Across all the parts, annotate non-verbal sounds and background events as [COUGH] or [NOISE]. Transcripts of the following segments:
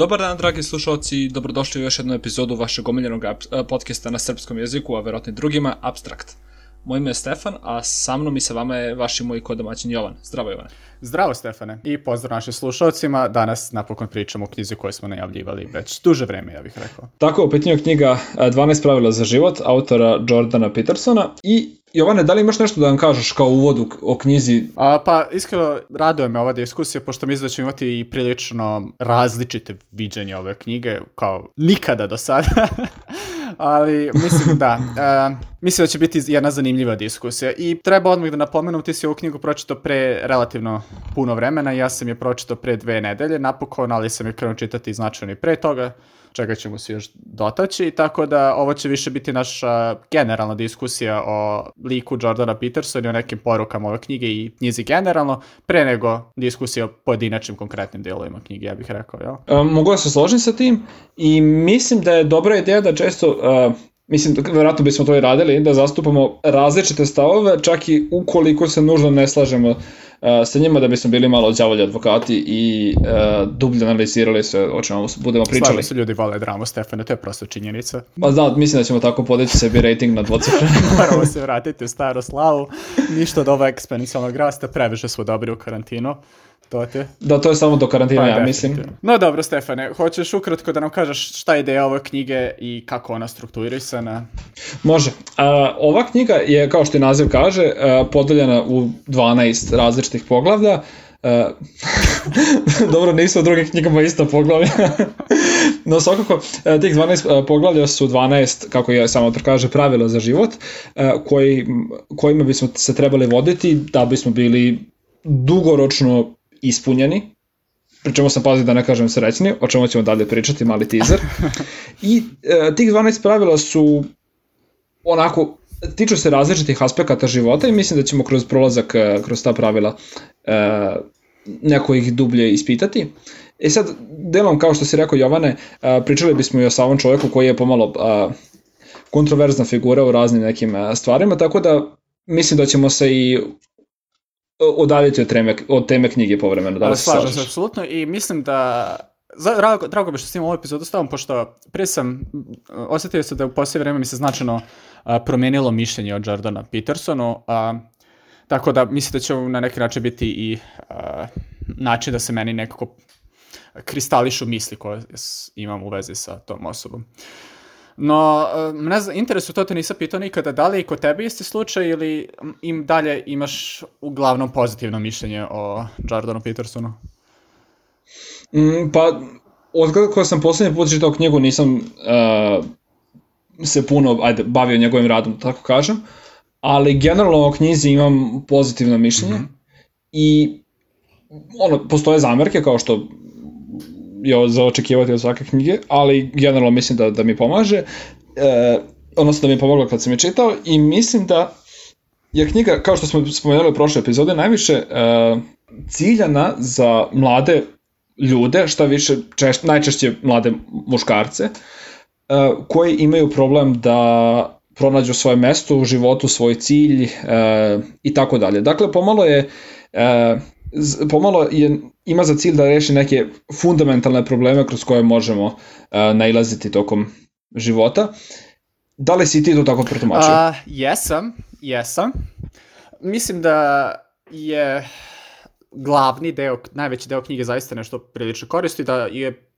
Dobar dan, dragi slušalci, dobrodošli u još jednu epizodu vašeg omiljenog podcasta na srpskom jeziku, a verovatno i drugima, Abstrakt. Moje ime je Stefan, a sa mnom i sa vama je vaš i moj kodomaćin Jovan. Zdravo Jovane. Zdravo Stefane i pozdrav našim slušalcima. Danas napokon pričamo o knjizi koju smo najavljivali već duže vreme, ja bih rekao. Tako, u pitanju knjiga 12 pravila za život, autora Jordana Petersona i Jovane, da li imaš nešto da vam kažeš kao uvodu o knjizi? A, pa, iskreno, raduje me ova diskusija, pošto mislim da ćemo imati i prilično različite viđenje ove knjige, kao nikada do sada. [LAUGHS] Ali, mislim da, uh, mislim da će biti jedna zanimljiva diskusija. I treba odmah da napomenem, ti si ovu knjigu pročitao pre relativno puno vremena, ja sam je pročitao pre dve nedelje, napokon, ali sam je krenuo čitati značajno i pre toga čega ćemo se još dotaći, tako da ovo će više biti naša generalna diskusija o liku Jordana Petersona i o nekim porukama ove knjige i knjizi generalno, pre nego diskusija o pojedinačnim konkretnim delovima knjige, ja bih rekao. Ja? mogu da se složim sa tim i mislim da je dobra ideja da često uh, mislim, verovatno bismo to i radili, da zastupamo različite stavove, čak i ukoliko se nužno ne slažemo sa njima da bismo bili malo đavolji advokati i uh, dublje analizirali sve o čemu budemo pričali. Slažem se ljudi vole dramu, Stefane, to je prosto činjenica. Pa da, mislim da ćemo tako podići sebi rating na dvocifre. [LAUGHS] Moramo se vratiti u staru slavu, ništa od ova eksponencijalnog rasta, previše smo dobri u karantinu. To te. Da, to je samo do karantina, pa, ja mislim. No dobro, Stefane, hoćeš ukratko da nam kažeš šta je ideja ove knjige i kako ona strukturisana? Može. Uh, ova knjiga je, kao što je naziv kaže, podeljena u 12 različitih poglavlja. Uh, [LAUGHS] dobro, nisu u drugim knjigama isto poglavlja. [LAUGHS] no svakako, tih 12 uh, poglavlja su 12, kako je samo to kaže, pravila za život, koji, kojima bismo se trebali voditi da bismo bili dugoročno ispunjeni, pri čemu sam pazio da ne kažem srećni, o čemu ćemo dalje pričati, mali teaser. [LAUGHS] I e, tih 12 pravila su onako, tiču se različitih aspekata života i mislim da ćemo kroz prolazak, e, kroz ta pravila e, neko ih dublje ispitati. E sad, delom kao što si rekao Jovane, e, pričali bismo i o samom čovjeku koji je pomalo e, kontroverzna figura u raznim nekim e, stvarima, tako da mislim da ćemo se i odaljiti od teme, od teme knjige povremeno. Da Slažem se, apsolutno i mislim da Drago, drago bi što s tim ovu epizodu stavom, pošto pre sam osetio se da u poslije vreme mi se značajno a, promenilo mišljenje o Jordana Petersonu, a, tako da mislim da će na neki način biti i a, način da se meni nekako kristališu misli koje imam u vezi sa tom osobom. No, ne znam, interesu to te nisam pitao nikada, da li i kod tebe isti slučaj ili im dalje imaš uglavnom pozitivno mišljenje o Jordanu Petersonu? Mm, pa, od kada sam poslednji put čitao knjigu nisam uh, se puno ajde, bavio njegovim radom, tako kažem, ali generalno o knjizi imam pozitivno mišljenje mm -hmm. i ono, postoje zamerke kao što je za očekivati od svake knjige, ali generalno mislim da, da mi pomaže, e, odnosno da mi je pomoglo kad sam je čitao i mislim da je knjiga, kao što smo spomenuli u prošle epizode, najviše e, ciljana za mlade ljude, šta više, češ, najčešće mlade muškarce, e, koji imaju problem da pronađu svoje mesto u životu, svoj cilj e, i tako dalje. Dakle, pomalo je e, pomalo je, ima za cilj da reši neke fundamentalne probleme kroz koje možemo uh, nailaziti tokom života. Da li si ti to tako protumačio? Uh, jesam, jesam. Mislim da je glavni deo, najveći deo knjige zaista nešto prilično koristi, da je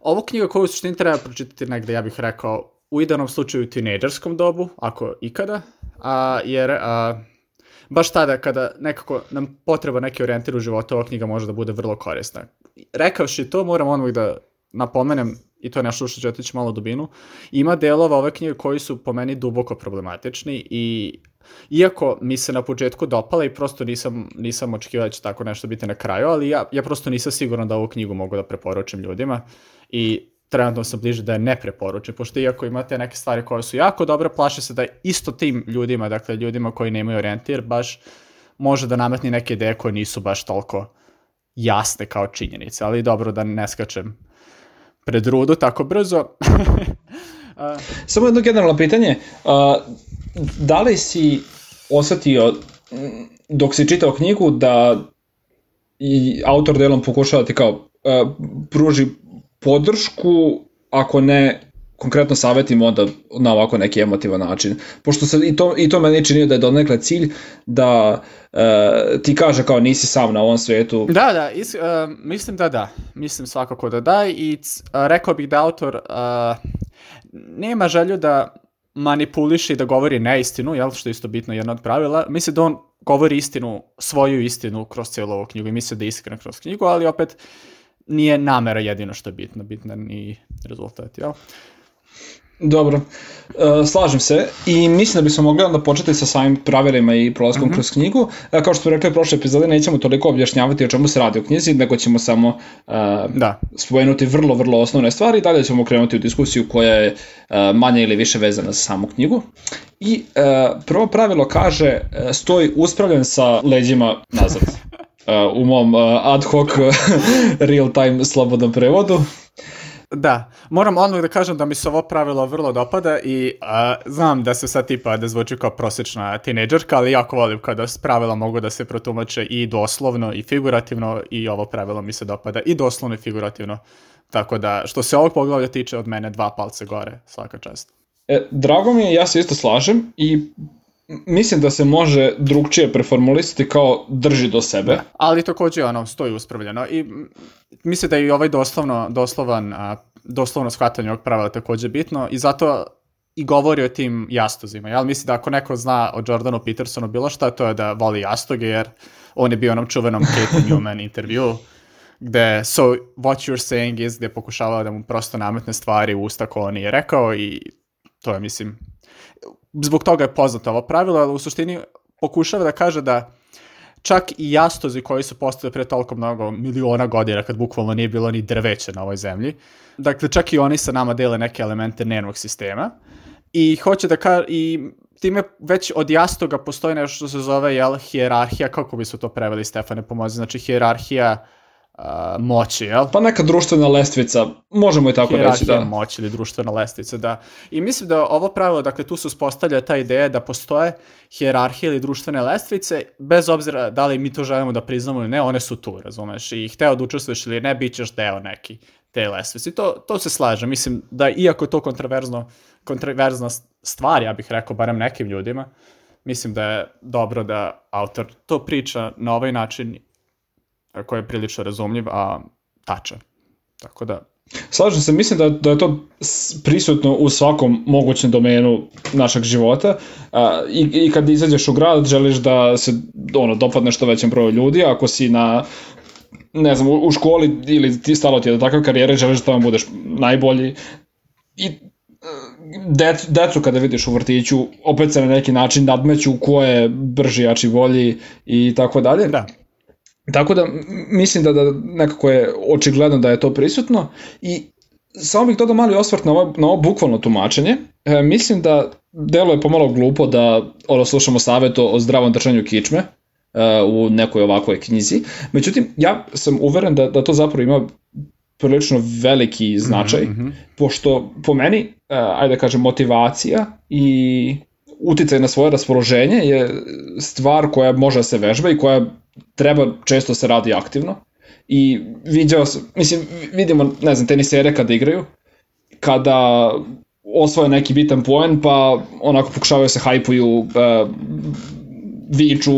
ovo knjiga koju suštini treba pročitati negde, ja bih rekao, u idealnom slučaju u tinejdžerskom dobu, ako ikada, a, jer a, baš tada kada nekako nam potreba neki orijentir u životu, ova knjiga može da bude vrlo korisna. Rekavši to, moram odmah da napomenem, i to je nešto što ću otići malo dubinu, ima delova ove knjige koji su po meni duboko problematični i iako mi se na početku dopala i prosto nisam, nisam očekivao da će tako nešto biti na kraju, ali ja, ja prosto nisam siguran da ovu knjigu mogu da preporučim ljudima i trenutno sam bliže da je ne preporuče, pošto iako imate neke stvari koje su jako dobre, plaše se da isto tim ljudima, dakle ljudima koji nemaju orijentir, baš može da nametni neke ideje koje nisu baš toliko jasne kao činjenice, ali dobro da ne skačem pred rudu tako brzo. [LAUGHS] uh, Samo jedno generalno pitanje, uh, da li si osetio dok si čitao knjigu da i autor delom pokušava da ti kao uh, pruži podršku, ako ne konkretno savjetim onda na ovako neki emotivan način. Pošto se i to, i to meni čini da je donekle cilj da uh, ti kaže kao nisi sam na ovom svetu. Da, da, is, uh, mislim da da. Mislim svakako da da i uh, rekao bih da autor uh, nema želju da manipuliše i da govori neistinu, jel, što je isto bitno jedno od pravila. Mislim da on govori istinu, svoju istinu kroz cijelu ovu knjigu i misli da je iskren kroz knjigu, ali opet nije namera jedino što je bitno, bitno i rezultat, jel? Dobro, uh, slažem se i mislim da bismo mogli onda početi sa samim pravilima i prolazkom mm -hmm. kroz knjigu. Uh, kao što smo rekli u prošle epizode, nećemo toliko objašnjavati o čemu se radi u knjizi, nego ćemo samo uh, da. spomenuti vrlo, vrlo osnovne stvari i dalje ćemo krenuti u diskusiju koja je uh, manje ili više vezana za samu knjigu. I uh, prvo pravilo kaže uh, stoj uspravljen sa leđima nazad. [LAUGHS] Uh, u mom uh, ad hoc [LAUGHS] real time slobodnom prevodu. Da, moram odmah da kažem da mi se ovo pravilo vrlo dopada i a, znam da se sad tipa da zvuči kao prosječna tinejdžerka, ali jako volim kada pravila mogu da se protumače i doslovno i figurativno i ovo pravilo mi se dopada i doslovno i figurativno. Tako da, što se ovog poglavlja tiče od mene, dva palce gore, svaka čast. E, drago mi je, ja se isto slažem i mislim da se može drugčije preformulisati kao drži do sebe. Da, ali takođe ono stoji uspravljeno i mislim da je i ovaj doslovno, doslovan, a, doslovno shvatanje ovog pravila takođe bitno i zato i govori o tim jastozima. Ja mislim da ako neko zna o Jordanu Petersonu bilo šta, to je da voli jastoge, jer on je bio onom čuvenom Kate [LAUGHS] Newman intervju, gde so what you're saying is gde pokušava da mu prosto nametne stvari u usta ko on je rekao i to je, mislim, zbog toga je poznato ovo pravilo, ali u suštini pokušava da kaže da čak i jastozi koji su postali pre toliko mnogo miliona godina, kad bukvalno nije bilo ni drveće na ovoj zemlji, dakle čak i oni sa nama dele neke elemente nervnog sistema. I hoće da kaže, i time već od jastoga postoji nešto što se zove, jel, hijerarhija, kako bi su to preveli, Stefane, pomozi, znači hijerarhija uh, moći, jel? Pa neka društvena lestvica, možemo i tako reći, da. moći ili društvena lestvica, da. I mislim da ovo pravilo, dakle, tu se uspostavlja ta ideja da postoje hijerarhije ili društvene lestvice, bez obzira da li mi to želimo da priznamo ili ne, one su tu, razumeš? I hteo da učestvuješ ili ne, bit ćeš deo neki te lestvice. I to, to se slaže. Mislim da iako je to kontroverzno, kontroverzna stvar, ja bih rekao, barem nekim ljudima, mislim da je dobro da autor to priča na ovaj način koji je prilično razumljiv, a tačan. Tako da... Slažem se, mislim da, da je to prisutno u svakom mogućem domenu našeg života a, i, i kad izađeš u grad želiš da se ono, dopadne što većem broju ljudi, ako si na ne znam, u školi ili ti stalo ti je da takav karijere, želiš da tamo budeš najbolji i decu, decu kada vidiš u vrtiću, opet se na neki način nadmeću ko je brži, jači, bolji i tako dalje. Da. Tako da mislim da, da nekako je očigledno da je to prisutno i samo bih dodao mali osvrt na ovo, na ovo bukvalno tumačenje. E, mislim da delo je pomalo glupo da ono, slušamo savjet o, o zdravom držanju kičme e, u nekoj ovakvoj knjizi. Međutim, ja sam uveren da, da to zapravo ima prilično veliki značaj, mm -hmm. pošto po meni, e, ajde da kažem, motivacija i uticaj na svoje raspoloženje je stvar koja može da se vežba i koja treba često se radi aktivno. I vidio sam, mislim, vidimo, ne znam, tenisere kada igraju, kada osvoje neki bitan poen, pa onako pokušavaju se hajpuju, uh, viču,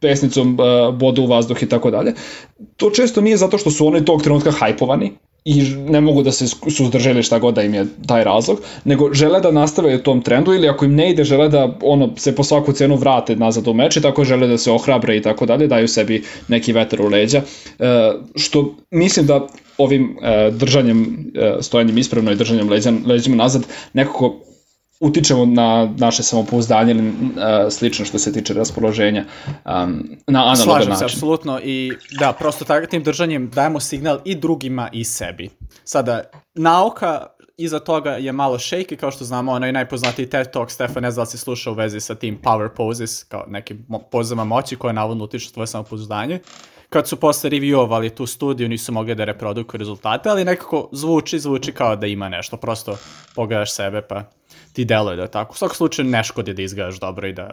pesnicom uh, bodu u vazduh i tako dalje. To često nije zato što su oni tog trenutka hajpovani, i ne mogu da se suzdrželi šta god da im je taj razlog, nego žele da nastave u tom trendu ili ako im ne ide žele da ono se po svaku cenu vrate nazad u meč i tako žele da se ohrabre i tako dalje, daju sebi neki vetar u leđa, e, što mislim da ovim e, držanjem, e, stojanjem ispravno i držanjem leđa, leđima nazad nekako utičemo na naše samopouzdanje uh, slično što se tiče raspoloženja um, na analogan Slažem način. se, apsolutno. I da, prosto tako tim držanjem dajemo signal i drugima i sebi. Sada, nauka iza toga je malo shaky, kao što znamo, onaj najpoznatiji TED Talk, Stefan, ne znam da si slušao u vezi sa tim power poses, kao nekim pozama moći koje navodno utiču tvoje samopouzdanje. Kad su posle reviewovali tu studiju, nisu mogli da reprodukuju rezultate, ali nekako zvuči, zvuči kao da ima nešto. Prosto pogledaš sebe pa ti deluje da je tako. U svakom slučaju ne škodi da izgledaš dobro i da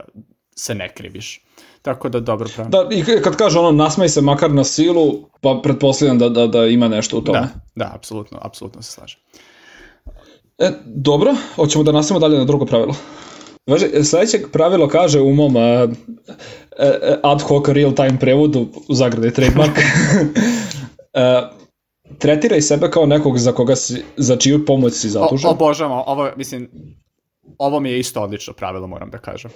se ne kriviš. Tako da dobro pravno. Da, i kad kaže ono nasmej se makar na silu, pa pretpostavljam da, da, da ima nešto u tome. Da, da, apsolutno, apsolutno se slažem. E, dobro, hoćemo da nastavimo dalje na drugo pravilo. Važi, sledeće pravilo kaže u mom uh, ad hoc real time prevodu u zagradi trademark uh, [LAUGHS] tretiraj sebe kao nekog za koga si, za čiju pomoć si zatužen. O, obožavam, ovo, mislim, ovo mi je isto odlično pravilo, moram da kažem.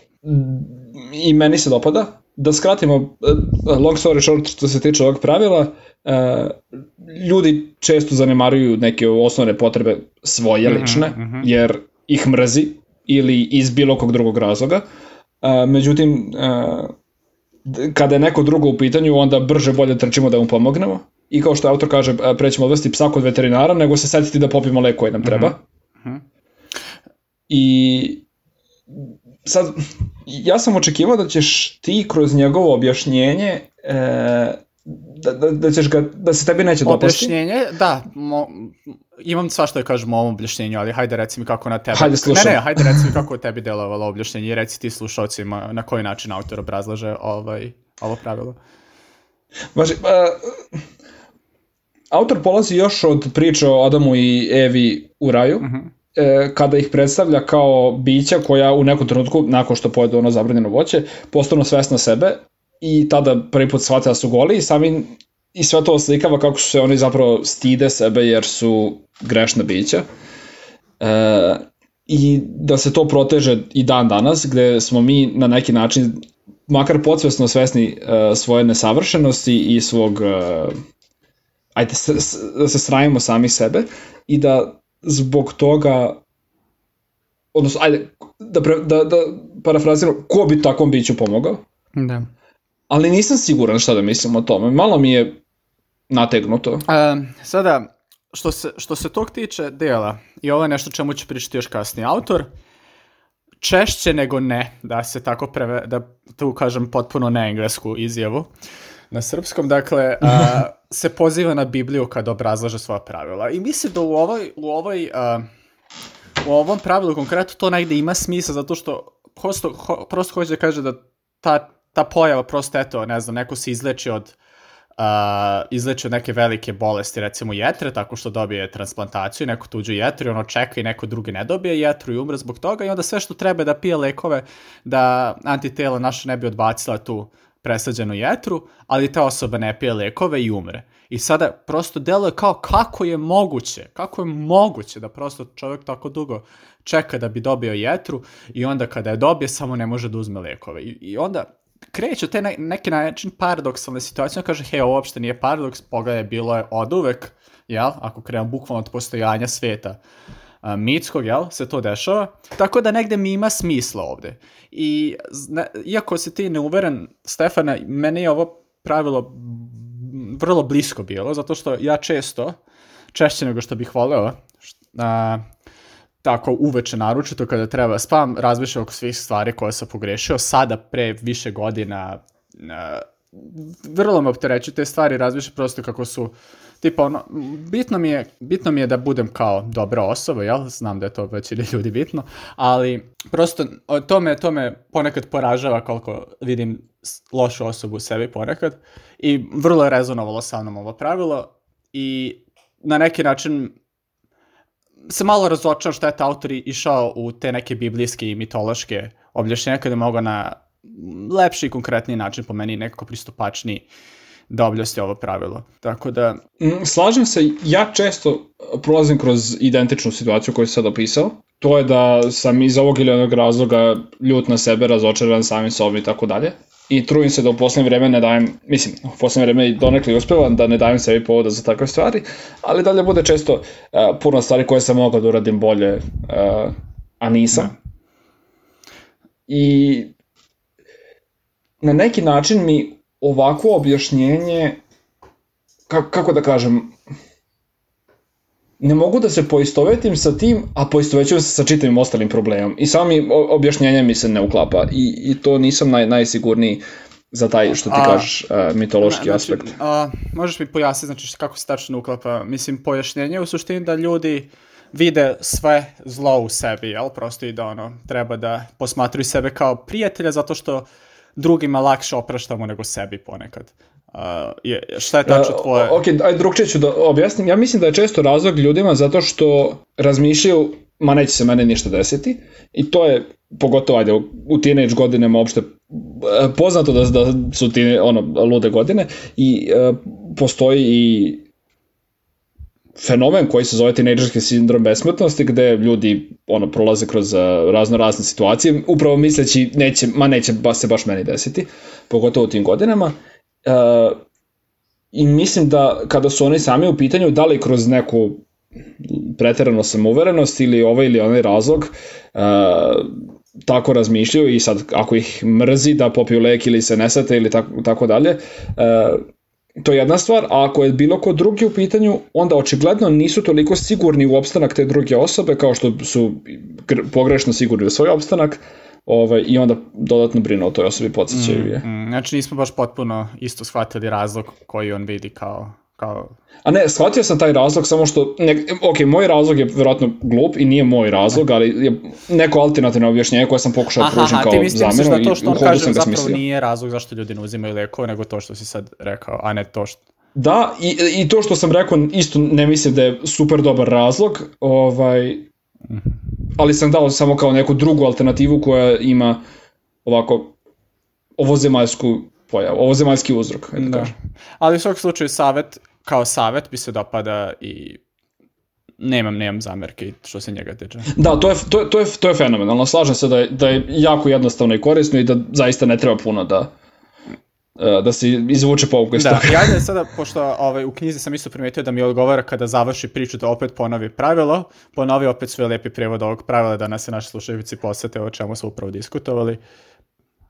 I meni se dopada. Da skratimo, long story short, što se tiče ovog pravila, ljudi često zanemaruju neke osnovne potrebe svoje mhm, lične, mm -hmm. jer ih mrzi ili iz bilo kog drugog razloga. Međutim, kada je neko drugo u pitanju, onda brže bolje trčimo da mu pomognemo. I kao što autor kaže, prećemo odvesti psa kod veterinara, nego se setiti da popimo lek koji nam treba. Mm -hmm. I sad, ja sam očekivao da ćeš ti kroz njegovo objašnjenje e, da, da, da, ćeš ga, da se tebi neće dopasti. Objašnjenje, da, mo, imam sva što da kažem o ovom objašnjenju, ali hajde reci mi kako na tebe. Hajde slušam. Ne, ne, hajde reci mi kako je tebi delovalo objašnjenje i reci ti slušalcima na koji način autor obrazlaže ovaj, ovo pravilo. Važi, uh, autor polazi još od priče o Adamu i Evi u raju, uh mhm. -huh kada ih predstavlja kao bića koja u nekom trenutku, nakon što pojedu ono zabranjeno voće, postanu svesna sebe i tada prvi put shvate da su goli i sami i sve to oslikava kako su se oni zapravo stide sebe jer su grešna bića. E, I da se to proteže i dan danas, gde smo mi na neki način makar podsvesno svesni e, svoje nesavršenosti i svog uh, ajde da se sravimo sami sebe i da zbog toga odnosno, ajde, da, pre, da, da parafraziram, ko bi takvom biću pomogao? Da. Ali nisam siguran šta da mislim o tome. Malo mi je nategnuto. Uh, sada, što se, što se tog tiče dela, i ovo je nešto čemu ću pričati još kasnije, autor češće nego ne, da se tako preve, da tu kažem potpuno ne englesku izjavu, na srpskom, dakle, a, [LAUGHS] se poziva na Bibliju kada obrazlaže svoja pravila. I mislim da u ovoj, u ovoj, a, u ovom pravilu konkretno to negde ima smisla, zato što prosto, ho, prosto hoće da kaže da ta, ta pojava prosto, eto, ne znam, neko se izleči od uh, izleči od neke velike bolesti, recimo jetre, tako što dobije transplantaciju, neko tuđu jetru i ono čeka i neko drugi ne dobije jetru i umre zbog toga i onda sve što treba da pije lekove da antitela naša ne bi odbacila tu presađenu jetru, ali ta osoba ne pije lekove i umre. I sada prosto deluje kao kako je moguće, kako je moguće da prosto čovjek tako dugo čeka da bi dobio jetru i onda kada je dobije samo ne može da uzme lekove. I, i onda kreće te ne, neki način paradoksalne situacije, on kaže, hej, ovo uopšte nije paradoks, pogledaj, bilo je od uvek, jel, ako krenemo bukvalno od postojanja sveta a, mitskog, jel, se to dešava. Tako da negde mi ima smisla ovde. I ne, iako si ti neuveren, Stefana, meni je ovo pravilo vrlo blisko bilo, zato što ja često, češće nego što bih voleo, a, tako uveče naručito kada treba spavam, razmišljam oko svih stvari koje sam pogrešio. Sada, pre više godina, a, vrlo me optereću te stvari, razmišljam prosto kako su tipa ono, bitno mi je, bitno mi je da budem kao dobra osoba, jel? Znam da je to većini ljudi bitno, ali prosto to me, to me ponekad poražava koliko vidim lošu osobu u sebi ponekad i vrlo je rezonovalo sa mnom ovo pravilo i na neki način se malo razočao šta je ta autor išao u te neke biblijske i mitološke objašnjenja kada je mogao na lepši i konkretni način po meni nekako pristupačniji da objasni ovo pravilo. Tako da... Mm, slažem se, ja često prolazim kroz identičnu situaciju koju sam sad opisao. To je da sam iz ovog ili onog razloga ljut na sebe, razočaran samim sobom i tako dalje. I trudim se da u poslednje vreme ne dajem, mislim, u poslednje vreme i donekli uspevam da ne dajem sebi povoda za takve stvari, ali dalje bude često uh, puno stvari koje sam mogao da uradim bolje, uh, a nisam. Da. I na neki način mi ovako objašnjenje, kako, kako da kažem, ne mogu da se poistovetim sa tim, a poistovećujem se sa čitavim ostalim problemom. I sami objašnjenje mi se ne uklapa. I, i to nisam naj, najsigurniji za taj, što ti a, kažeš, a, mitološki znači, aspekt. A, možeš mi pojasniti, znači, kako se tačno uklapa? Mislim, pojašnjenje u suštini da ljudi vide sve zlo u sebi, jel? Prosto i da ono, treba da posmatruju sebe kao prijatelja zato što drugima lakše opraštamo nego sebi ponekad. Uh, je, šta je tačno tvoje? Uh, ok, aj drugčije ću da objasnim. Ja mislim da je često razlog ljudima zato što razmišljaju ma neće se mene ništa desiti i to je pogotovo ajde u teenage godinama uopšte poznato da, da su ti ono lude godine i uh, postoji i fenomen koji se zove tinejdžerski sindrom besmrtnosti gde ljudi ono prolaze kroz uh, razno razne situacije upravo misleći neće ma neće ba se baš meni desiti pogotovo u tim godinama uh, i mislim da kada su oni sami u pitanju da li kroz neku preterano samouverenost ili ovaj ili onaj razlog uh, tako razmišljaju i sad ako ih mrzi da popiju lek ili se nesate ili tako, tako dalje, uh, to je jedna stvar, a ako je bilo ko drugi u pitanju, onda očigledno nisu toliko sigurni u opstanak te druge osobe kao što su pogrešno sigurni u svoj opstanak, ovaj, i onda dodatno brinu o toj osobi, podsjećaju mm, je. Mm, znači nismo baš potpuno isto shvatili razlog koji on vidi kao kao... A ne, shvatio sam taj razlog, samo što, ne, ok, moj razlog je vjerojatno glup i nije moj razlog, ali je neko alternativno objašnjenje koje sam pokušao da pružiti kao. Aha, misliš da to što on kaže zapravo smislio. nije razlog zašto ljudi ne uzimaju lekove, nego to što si sad rekao, a ne to što... Da, i, i to što sam rekao isto ne mislim da je super dobar razlog, ovaj, ali sam dao samo kao neku drugu alternativu koja ima ovako ovozemaljsku pojavu, ovozemaljski uzrok, da, da. Ali u svakom slučaju savet, kao savet bi se dopada i nemam, nemam zamerke što se njega tiče. Da, to je, to, je, to, je, to je fenomenalno. Slažem se da je, da je jako jednostavno i korisno i da zaista ne treba puno da, e, da se izvuče pouku iz da, toga. Da, ja sada, pošto ovaj, u knjizi sam isto primetio da mi odgovara kada završi priču da opet ponovi pravilo, ponovi opet sve lepi prevod ovog pravila da nas se naši slušajući posete o čemu smo upravo diskutovali.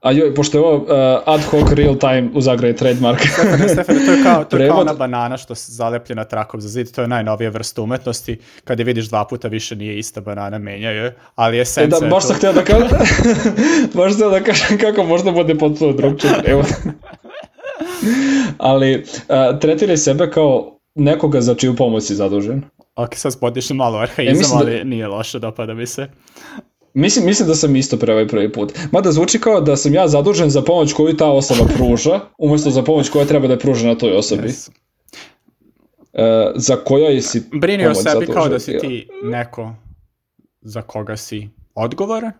A joj, pošto je ovo uh, ad hoc real time u zagradi trademark. [LAUGHS] Stefane, Stefane, to je kao, to je kao ona banana što se zalepljena trakom za zid, to je najnovija vrsta umetnosti, kad je vidiš dva puta više nije ista banana, menja je, ali esenca e da, [LAUGHS] baš sam htio da kažem, baš sam da kažem kako možda bude potpuno drugčiji prevod. [LAUGHS] ali uh, tretira sebe kao nekoga za čiju pomoć si zadužen. Ok, sad spodiš malo arhaizam, e, da... ali nije loše, dopada mi se. Mislim, mislim da sam isto pre ovaj prvi put. Mada zvuči kao da sam ja zadužen za pomoć koju ta osoba pruža, umesto za pomoć koja treba da je pruža na toj osobi. Yes. E, za koja si Brini o sebi zadužen. kao da si ti neko za koga si odgovoran.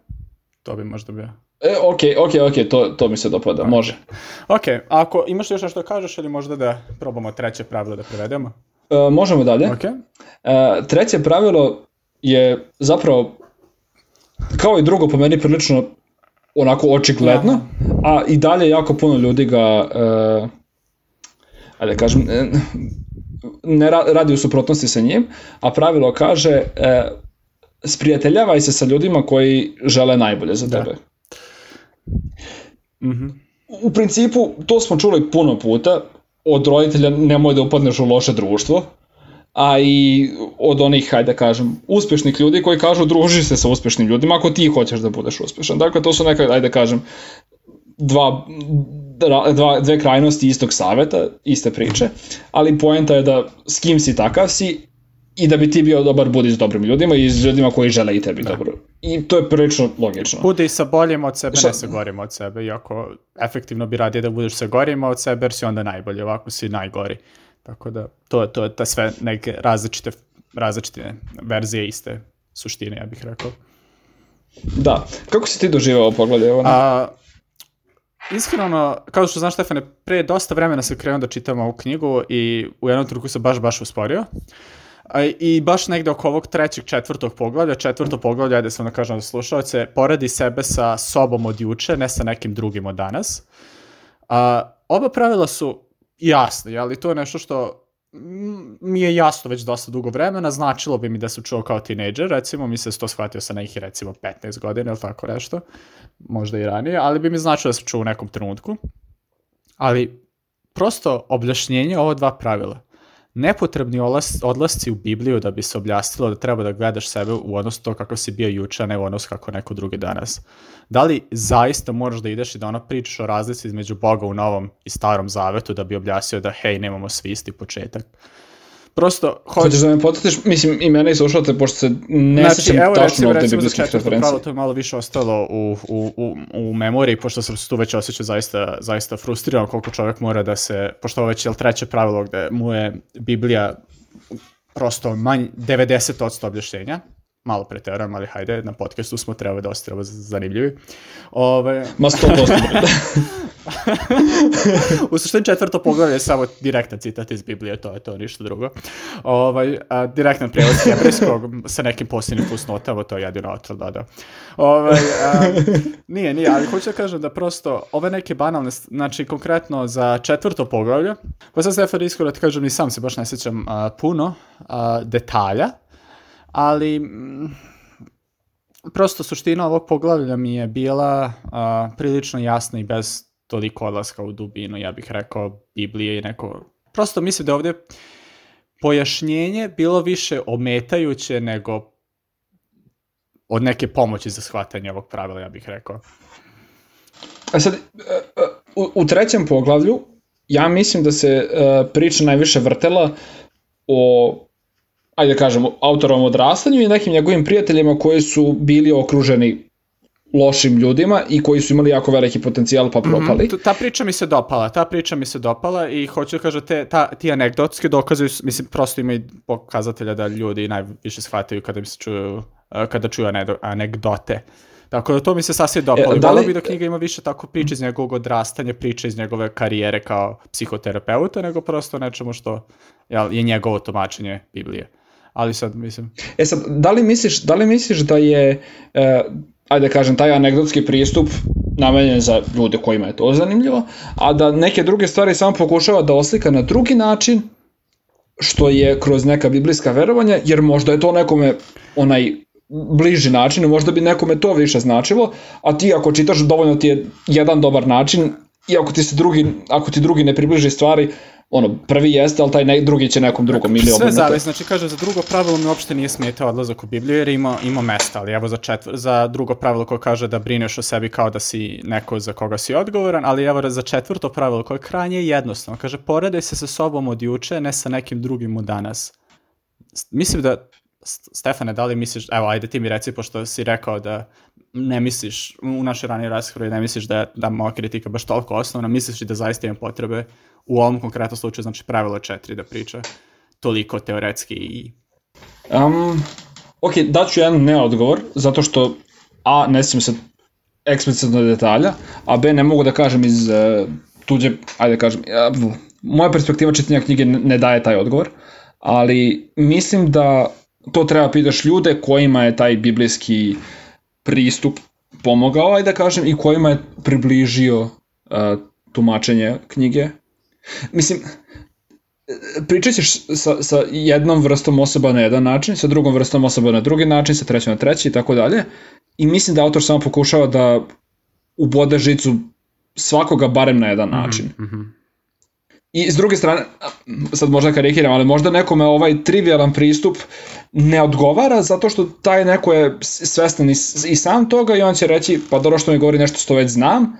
To bi možda bio. E, ok, ok, ok, to, to mi se dopada, okay. može. Ok, ako imaš još nešto da kažeš ili možda da probamo treće pravilo da prevedemo? E, možemo dalje. Ok. E, treće pravilo je zapravo kao i drugo po meni prilično onako očigledno, Aha. a i dalje jako puno ljudi ga uh, ajde da kažem ne radi u suprotnosti sa njim, a pravilo kaže uh, sprijateljavaj se sa ljudima koji žele najbolje za da. tebe. Mhm. Mm u principu, to smo čuli puno puta, od roditelja nemoj da upadneš u loše društvo, a i od onih, hajde da kažem, uspešnih ljudi koji kažu druži se sa uspešnim ljudima ako ti hoćeš da budeš uspešan. Dakle, to su neka, hajde da kažem, dva, dva, dve krajnosti istog saveta, iste priče, ali poenta je da s kim si takav si i da bi ti bio dobar, budi s dobrim ljudima i s ljudima koji žele i tebi da. dobro. I to je prilično logično. Budi sa boljim od sebe, Šta? ne sa gorim od sebe, iako efektivno bi radije da budeš sa gorima od sebe, jer si onda najbolji, ovako si najgori. Tako da, to, to je ta sve neke različite, različite verzije iste suštine, ja bih rekao. Da. Kako si ti doživao pogledaj? Ovo A, iskreno, kao što znaš, Stefane, pre dosta vremena se krenuo da čitam ovu knjigu i u jednom truku se baš, baš usporio. A, I baš negde oko ovog trećeg, četvrtog poglavlja, četvrto poglavlje, ajde sam da kažem da slušalce, poradi sebe sa sobom od juče, ne sa nekim drugim od danas. A, oba pravila su jasno, ali to je nešto što mi je jasno već dosta dugo vremena, značilo bi mi da sam čuo kao tinejdžer, recimo, mi se to shvatio sa nekih recimo 15 godina ili tako nešto, možda i ranije, ali bi mi značilo da sam čuo u nekom trenutku. Ali prosto objašnjenje ova dva pravila nepotrebni odlasci u Bibliju da bi se objasnilo da treba da gledaš sebe u odnosu to kako si bio juče, a ne u odnosu kako neko drugi danas. Da li zaista moraš da ideš i da ono pričaš o razlici između Boga u Novom i Starom Zavetu da bi objasnio da hej, nemamo svi isti početak? Prosto, ho... Hoćeš da me potatiš, mislim, i mene i slušalate, pošto se ne znači, sećam evo, tačno te biblijskih referencije. Pravo, to je malo više ostalo u, u, u, u memoriji, pošto sam se tu već osjećao zaista, zaista frustriran koliko čovjek mora da se, pošto ovo već je treće pravilo gde mu je Biblija prosto manj, 90% objašnjenja, malo preteram, ali hajde, na podcastu smo treba da ostrava zanimljivi. Ove... Ma 100%. [LAUGHS] u suštini četvrto poglavlje je samo direktan citat iz Biblije, to je to, ništa drugo. Ovaj, a, direktan prevod hebrejskog sa nekim posljednim fusnotama, to je jedino otro da. Ovaj, a, nije, nije, ali hoću da kažem da prosto ove neke banalne, znači konkretno za četvrto poglavlje, pa sad Stefan iskreno da kažem, ni sam se baš ne sjećam a, puno a, detalja, ali mm, prosto suština ovog poglavlja mi je bila a, prilično jasna i bez toliko odlaska u dubinu, ja bih rekao, Biblije i neko... Prosto mislim da ovde pojašnjenje bilo više ometajuće nego od neke pomoći za shvatanje ovog pravila, ja bih rekao. A sad, u, u trećem poglavlju, ja mislim da se uh, priča najviše vrtela o ajde da kažemo, autorom odrastanju i nekim njegovim prijateljima koji su bili okruženi lošim ljudima i koji su imali jako veliki potencijal pa mhm, propali. Mm -hmm. Ta priča mi se dopala, ta priča mi se dopala i hoću da kažem, te, ta, ti anegdotski dokazuju, mislim, prosto imaju pokazatelja da ljudi najviše shvataju kada mi se čuju, kada čuju anegdote. Tako da to mi se sasvim dopalo. E, da li... bi da knjiga ima više tako priče iz njegovog odrastanja, priče iz njegove karijere kao psihoterapeuta, nego prosto nečemu što je njegovo tumačenje Biblije ali sad mislim... E sad, da li misliš, da li misliš da je, e, ajde da kažem, taj anegdotski pristup namenjen za ljude kojima je to zanimljivo, a da neke druge stvari samo pokušava da oslika na drugi način, što je kroz neka biblijska verovanja, jer možda je to nekome onaj bliži način, možda bi nekome to više značilo, a ti ako čitaš dovoljno ti je jedan dobar način, i ako ti se drugi, ako ti drugi ne približi stvari, ono, prvi jeste, ali taj ne, drugi će nekom drugom ili Sve zavisi, znači kaže, za drugo pravilo mi uopšte nije smetao odlazak u Bibliju jer ima, ima mesta, ali evo za, četvr, za drugo pravilo koje kaže da brineš o sebi kao da si neko za koga si odgovoran, ali evo za četvrto pravilo koje je krajnje jednostavno, kaže, poredaj se sa sobom od juče, ne sa nekim drugim od danas. Mislim da Stefane, da li misliš, evo, ajde ti mi reci, pošto si rekao da ne misliš, u našoj ranije raspravi ne misliš da da moja kritika baš toliko osnovna, misliš da zaista ima potrebe u ovom konkretnom slučaju, znači pravilo četiri da priča toliko teoretski i... Um, ok, daću jedan neodgovor, zato što A, ne sjećam se eksplicitno detalja, a B, ne mogu da kažem iz uh, tuđe, ajde da kažem, uh, moja perspektiva čitanja knjige ne daje taj odgovor, ali mislim da to treba pitaš ljude kojima je taj biblijski pristup pomogao, ajde da kažem, i kojima je približio uh, tumačenje knjige. Mislim, pričat ćeš sa, sa jednom vrstom osoba na jedan način, sa drugom vrstom osoba na drugi način, sa trećom na treći i tako dalje. I mislim da autor samo pokušava da ubode žicu svakoga barem na jedan način. Mm -hmm. I s druge strane, sad možda karikiram, ali možda nekome ovaj trivialan pristup ne odgovara zato što taj neko je svestan i, i sam toga i on će reći pa dobro što mi govori nešto što već znam.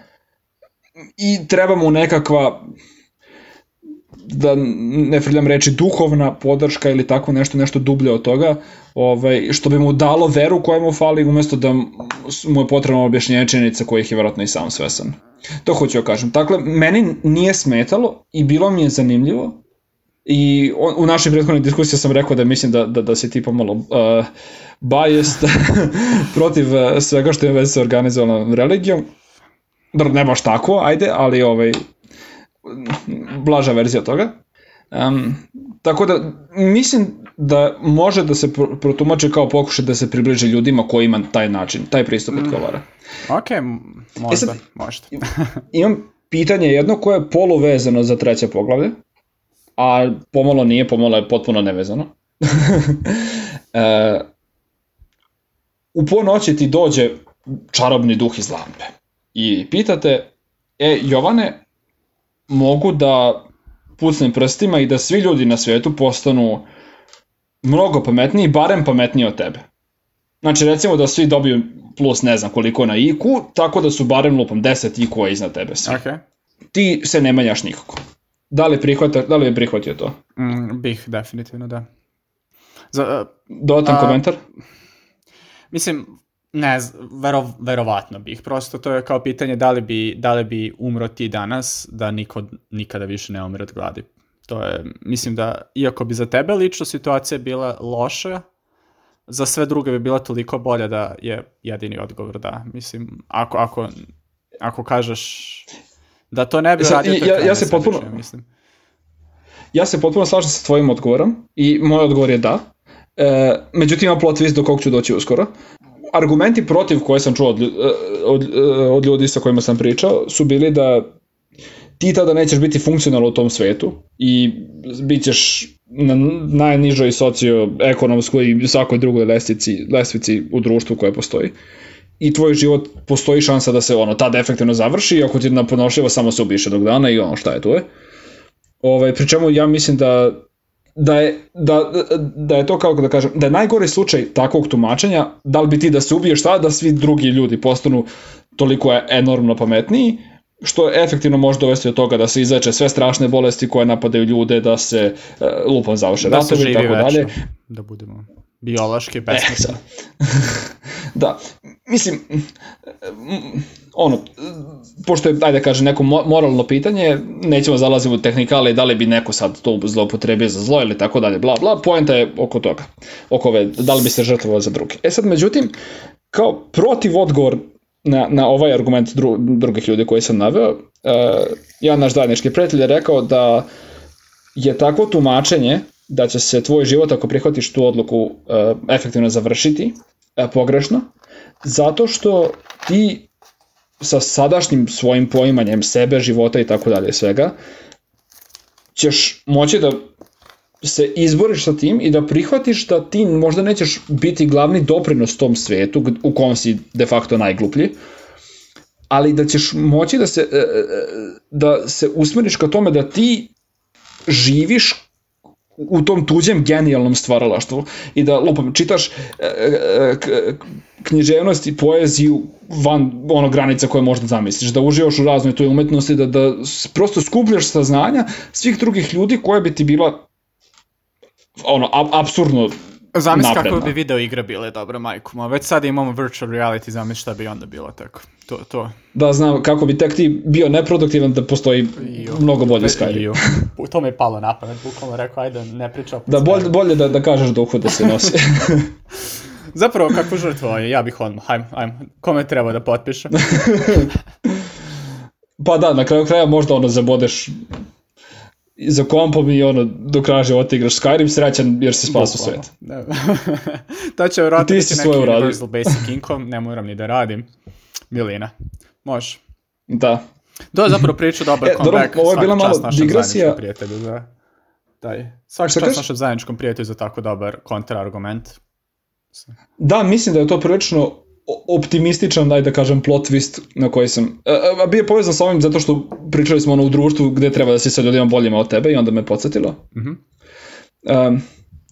I treba mu nekakva da ne friljam reči duhovna podrška ili tako nešto nešto dublje od toga ovaj, što bi mu dalo veru koja mu fali umesto da mu je potrebno objašnjenje činjenica kojih je vjerojatno i sam svesan. To hoću da kažem. Dakle, meni nije smetalo i bilo mi je zanimljivo i on, u našoj prethodnoj diskusiji sam rekao da mislim da, da, da si ti pomalo uh, biased [LAUGHS] protiv uh, svega što je već sa organizovanom religijom. Dobro, ne baš tako, ajde, ali ovaj, blaža verzija toga. Um, tako da, mislim da može da se protumače kao pokušaj da se približe ljudima koji ima taj način, taj pristup mm. odgovara. Ok, možda, e sad, možda. imam pitanje jedno koje je poluvezano za treće poglavlje, a pomalo nije, pomalo je potpuno nevezano. [LAUGHS] e, u ponoći ti dođe čarobni duh iz lampe i pitate, e, Jovane, mogu da pucnem prstima i da svi ljudi na svetu postanu mnogo pametniji, barem pametniji od tebe. Znači recimo da svi dobiju plus ne znam koliko na IQ, tako da su barem lupom 10 IQ-a iznad tebe svi. Okay. Ti se ne manjaš nikako. da li, prihvata, da li je prihvatio to? Mm, bih, definitivno, da. Za, Dodatan a, komentar? Mislim, ne, vero, verovatno bih. Prosto to je kao pitanje da li bi, da li bi umro ti danas, da niko nikada više ne umre od gladi. To je, mislim da, iako bi za tebe lično situacija bila loša, za sve druge bi bila toliko bolja da je jedini odgovor da. Mislim, ako, ako, ako kažeš da to ne bi Sad, radio, to ja, ja krajnje se potpuno, sebično, mislim. ja se potpuno slažem sa tvojim odgovorom i moj odgovor je da. E, međutim, ima plot twist do kog ću doći uskoro. Argumenti protiv koje sam čuo od, e, od, e, od ljudi sa kojima sam pričao su bili da ti tada nećeš biti funkcionalan u tom svetu i bit ćeš na najnižoj socioekonomskoj i svakoj drugoj lestvici, lestvici u društvu koje postoji i tvoj život postoji šansa da se ono tad efektivno završi i ako ti naponošljivo samo se ubiše dok dana i ono šta je to je. Ovaj, pri čemu ja mislim da da je, da, da je to kako da kažem, da je najgori slučaj takvog tumačenja, da li bi ti da se ubiješ šta, da svi drugi ljudi postanu toliko je enormno pametniji, što efektivno može dovesti do toga da se izleče sve strašne bolesti koje napadaju ljude, da se uh, lupom završe Da ratovi i tako dalje. večno, da budemo biološki E, besmrtni. sad. [LAUGHS] da, mislim, ono, pošto je, ajde da kažem, neko mo- moralno pitanje, nećemo zalaziti u tehnikale da li bi neko sad to zloupotrebio za zlo ili tako dalje, bla, bla, poenta je oko toga, oko ove, da li bi se žrtvovao za druge. E sad, međutim, kao protiv odgovor na, na ovaj argument dru, drugih ljudi koji sam naveo, uh, jedan naš zajednički prijatelj je rekao da je takvo tumačenje da će se tvoj život ako prihvatiš tu odluku uh, efektivno završiti uh, pogrešno, zato što ti sa sadašnjim svojim poimanjem sebe, života i tako dalje svega, ćeš moći da se izboriš sa tim i da prihvatiš da ti možda nećeš biti glavni doprinos tom svetu u kom si de facto najgluplji, ali da ćeš moći da se, e, e, da se usmeriš ka tome da ti živiš u tom tuđem genijalnom stvaralaštvu i da lupam, čitaš e, e, književnost i poeziju van ono granica koje možda zamisliš, da uživaš u raznoj toj umetnosti, da, da prosto skupljaš saznanja svih drugih ljudi koje bi ti bila ono, ab, absurdno Zamisli kako bi video igre bile dobro, majku. Ma već sad imamo virtual reality, zamisli šta bi onda bilo tako. To, to. da znam kako bi tek ti bio neproduktivan da postoji Jo. mnogo bolji Ve- Skyrim. jo. To mi je palo na pamet, bukvalno rekao, ajde, ne priča opet Da, bolje, bolje da, da kažeš duhu da se nosi. [LAUGHS] Zapravo, kako žrtvovanje, ja bih odmah, hajmo, hajmo, kome treba da potpišem? [LAUGHS] pa da, na kraju kraja možda ono zabodeš za kompom i ono do kraja života igraš Skyrim srećan jer si spasao Bukvalno. svet. Da. [LAUGHS] to će vjerojatno Ti biti si neki. Universal Basic Income, ne moram ni da radim. Milina. Može. Da. Je zapravo priča dobar E, dobro, comeback. ovo je bila malo digresija. prijatelju za taj. Svaka Šta čast kažeš? našem zajedničkom prijatelju za tako dobar kontraargument. Da, mislim da je to prilično optimističan, daj da kažem, plot twist na koji sam... A, a, bio je povezan sa ovim zato što pričali smo ono u društvu gde treba da si sa ljudima boljima od tebe i onda me podsjetilo. Mhm. Um,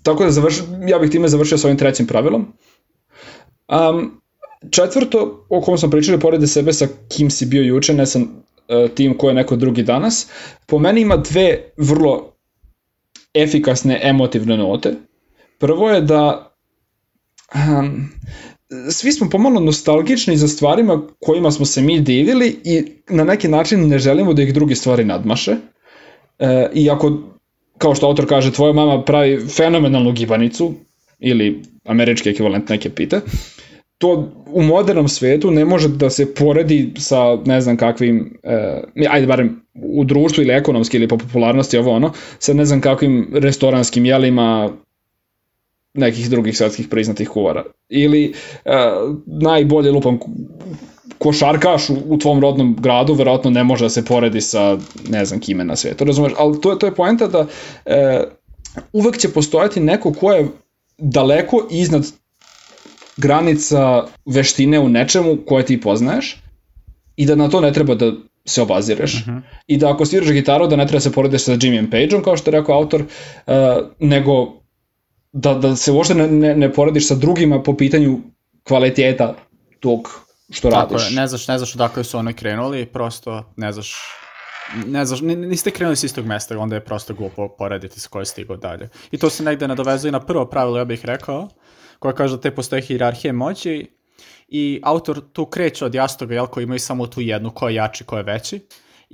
tako da završ, ja bih time završio sa ovim trećim pravilom. Um, četvrto, o kom smo pričali, porede sebe sa kim si bio juče, ne sam uh, tim ko je neko drugi danas, po meni ima dve vrlo efikasne emotivne note. Prvo je da um, svi smo pomalo nostalgični za stvarima kojima smo se mi divili i na neki način ne želimo da ih drugi stvari nadmaše. E, I ako, kao što autor kaže, tvoja mama pravi fenomenalnu gibanicu, ili američki ekvivalent neke pite, to u modernom svetu ne može da se poredi sa ne znam kakvim, e, ajde barem u društvu ili ekonomski ili po popularnosti ovo ono, sa ne znam kakvim restoranskim jelima nekih drugih svetskih priznatih kuvara. Ili e, najbolje lupam košarkaš u, u tvom rodnom gradu verovatno ne može da se poredi sa ne znam kime na svetu, razumeš? Ali to je, to je poenta da e, uvek će postojati neko ko je daleko iznad granica veštine u nečemu koje ti poznaješ i da na to ne treba da se obazireš. Uh -huh. I da ako sviraš gitaru da ne treba da se porediš sa Jimmyem Pageom, kao što je rekao autor, uh, nego da, da se uopšte ne, ne, ne porediš sa drugima po pitanju kvaliteta tog što Tako radiš. je, ne znaš, ne znaš odakle su oni krenuli, prosto ne znaš ne znaš, niste krenuli s istog mesta, onda je prosto glupo porediti s koje stigo dalje. I to se negde nadovezuje na prvo pravilo, ja bih rekao, koja kaže da te postoje hierarhije moći i autor tu kreće od jastoga, jel, koji imaju samo tu jednu, ko je jači, ko je veći,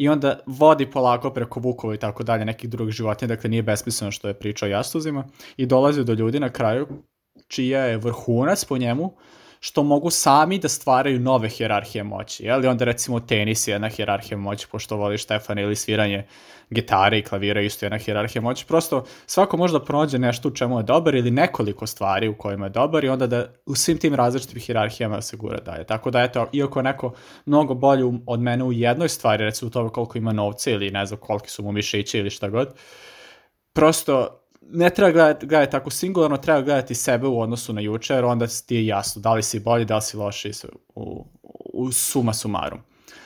i onda vodi polako preko vukova i tako dalje nekih drugih životinja, dakle nije besmisleno što je priča o jastuzima, i dolazi do ljudi na kraju čija je vrhunac po njemu, što mogu sami da stvaraju nove hjerarhije moći. Jel? I onda recimo tenis je jedna hjerarhija moći, pošto voli Štefan, ili sviranje gitare i klavira isto jedna hjerarhija moći. Prosto svako može da prođe nešto u čemu je dobar ili nekoliko stvari u kojima je dobar i onda da u svim tim različitim hjerarhijama se gura dalje. Tako da eto, iako je neko mnogo bolji od mene u jednoj stvari, recimo u tome koliko ima novca ili ne znam koliki su mu mišići ili šta god, prosto ne treba gledati, gledati tako singularno, treba gledati sebe u odnosu na juče, jer onda ti je jasno da li si bolji, da li si loši u, u suma sumarum.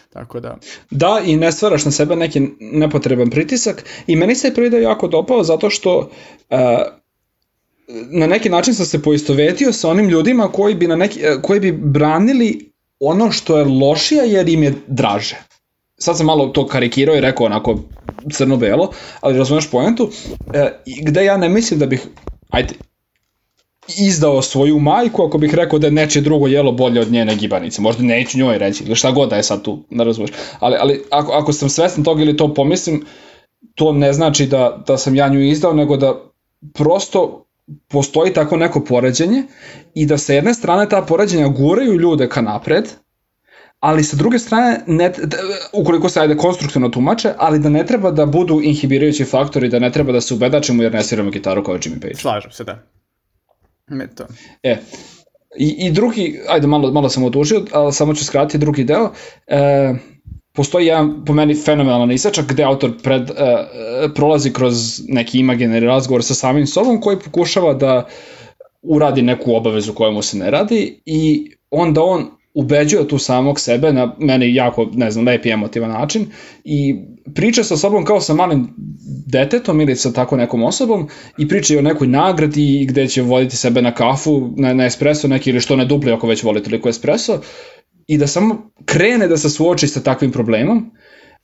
Tako da... Da, i ne stvaraš na sebe neki nepotreban pritisak i meni se je prvi jako dopao zato što uh, na neki način sam se poistovetio sa onim ljudima koji bi, na neki, uh, koji bi branili ono što je lošije jer im je draže. Sad sam malo to karikirao i rekao onako crno-belo, ali razumeš pojentu, e, gde ja ne mislim da bih, ajde, izdao svoju majku ako bih rekao da je neče drugo jelo bolje od njene gibanice. Možda neću njoj reći, ili šta god da je sad tu, ne razumeš. Ali, ali ako, ako sam svestan toga ili to pomislim, to ne znači da, da sam ja nju izdao, nego da prosto postoji tako neko poređenje i da sa jedne strane ta poređenja guraju ljude ka napred, ali sa druge strane, ne, ukoliko se ajde konstruktivno tumače, ali da ne treba da budu inhibirajući faktori, da ne treba da se ubedačimo jer ne sviramo gitaru kao Jimmy Page. Slažem se, da. Me to. E, i, i drugi, ajde malo, malo sam odužio, ali samo ću skratiti drugi deo. E, postoji jedan po meni fenomenalan isačak gde autor pred, e, prolazi kroz neki imaginari razgovor sa samim sobom koji pokušava da uradi neku obavezu koja mu se ne radi i onda on ubeđuje tu samog sebe na meni jako, ne znam, lepi emotivan način i priča sa sobom kao sa malim detetom ili sa tako nekom osobom i priča i o nekoj nagradi gde će voditi sebe na kafu, na, na espresso neki ili što ne dupli ako već voli toliko espresso i da samo krene da se suoči sa takvim problemom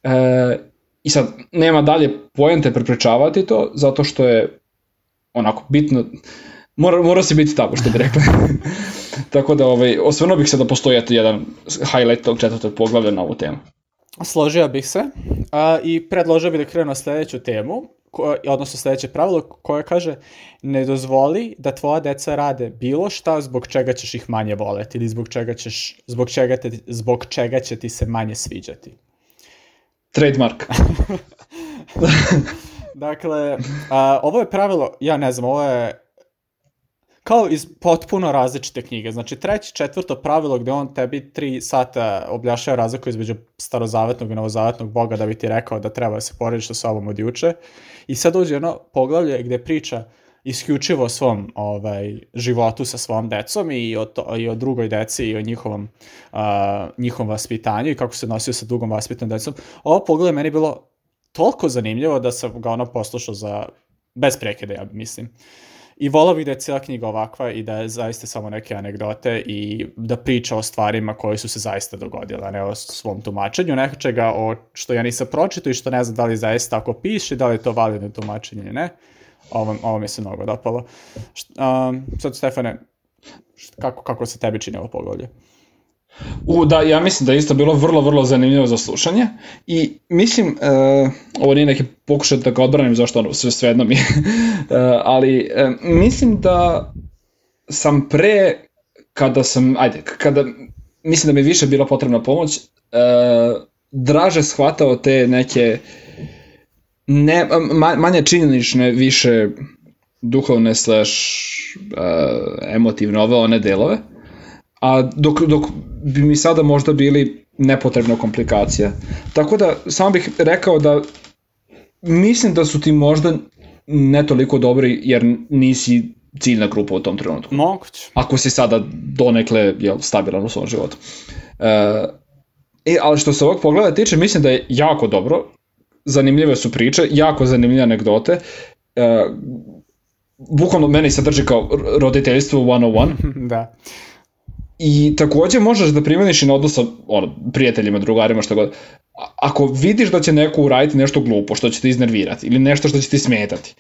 e, i sad nema dalje poente preprečavati to zato što je onako bitno mora, mora se biti tako što bi rekla [LAUGHS] [LAUGHS] Tako da ovaj, osvrnuo bih se da postoji eto jedan highlight tog četvrtog poglavlja na ovu temu. Složio bih se a, i predložio bih da krenu na sledeću temu, ko, odnosno sledeće pravilo koje kaže ne dozvoli da tvoja deca rade bilo šta zbog čega ćeš ih manje voleti ili zbog čega, ćeš, zbog čega, te, zbog čega će ti se manje sviđati. Trademark. [LAUGHS] [LAUGHS] dakle, a, ovo je pravilo, ja ne znam, ovo je kao iz potpuno različite knjige. Znači, treće, četvrto pravilo gde on tebi tri sata objašava razliku između starozavetnog i novozavetnog boga da bi ti rekao da treba da se porediš sa sobom od juče. I sad uđe jedno poglavlje gde priča isključivo o svom ovaj, životu sa svom decom i o, to, i o drugoj deci i o njihovom, uh, njihovom vaspitanju i kako se nosio sa dugom vaspitnom decom. Ovo poglavlje meni bilo toliko zanimljivo da sam ga ono poslušao za bez prekida, ja mislim. Uh, I volao bih da je cijela knjiga ovakva i da je zaista samo neke anegdote i da priča o stvarima koje su se zaista dogodile, a ne o svom tumačenju, nečega o što ja nisam pročito i što ne znam da li zaista tako piše, da li je to validno tumačenje ili ne. Ovo, ovo mi se mnogo dopalo. Um, sad, Stefane, kako, kako se tebi čini ovo poglavlje? U, da, ja mislim da je isto bilo vrlo, vrlo zanimljivo za slušanje i mislim, uh, ovo nije neki pokušaj da ga odbranim zašto ono, sve svejedno mi uh, [LAUGHS] ali uh, mislim da sam pre, kada sam, ajde, kada, mislim da mi više bila potrebna pomoć, uh, draže shvatao te neke ne, ma, manje činjenične, više duhovne slash uh, emotivne ove one delove a dok, dok bi mi sada možda bili nepotrebna komplikacija. Tako da, samo bih rekao da mislim da su ti možda ne toliko dobri jer nisi ciljna grupa u tom trenutku. Moguće. Ako si sada donekle jel, stabilan u svom životu. E, e, ali što se ovog pogleda tiče, mislim da je jako dobro, zanimljive su priče, jako zanimljive anegdote, e, bukvalno meni se drži kao roditeljstvo 101. [LAUGHS] da. I takođe možeš da primeniš i na odnos sa prijateljima, drugarima, što god. ako vidiš da će neko uraditi nešto glupo što će te iznervirati ili nešto što će ti smetati,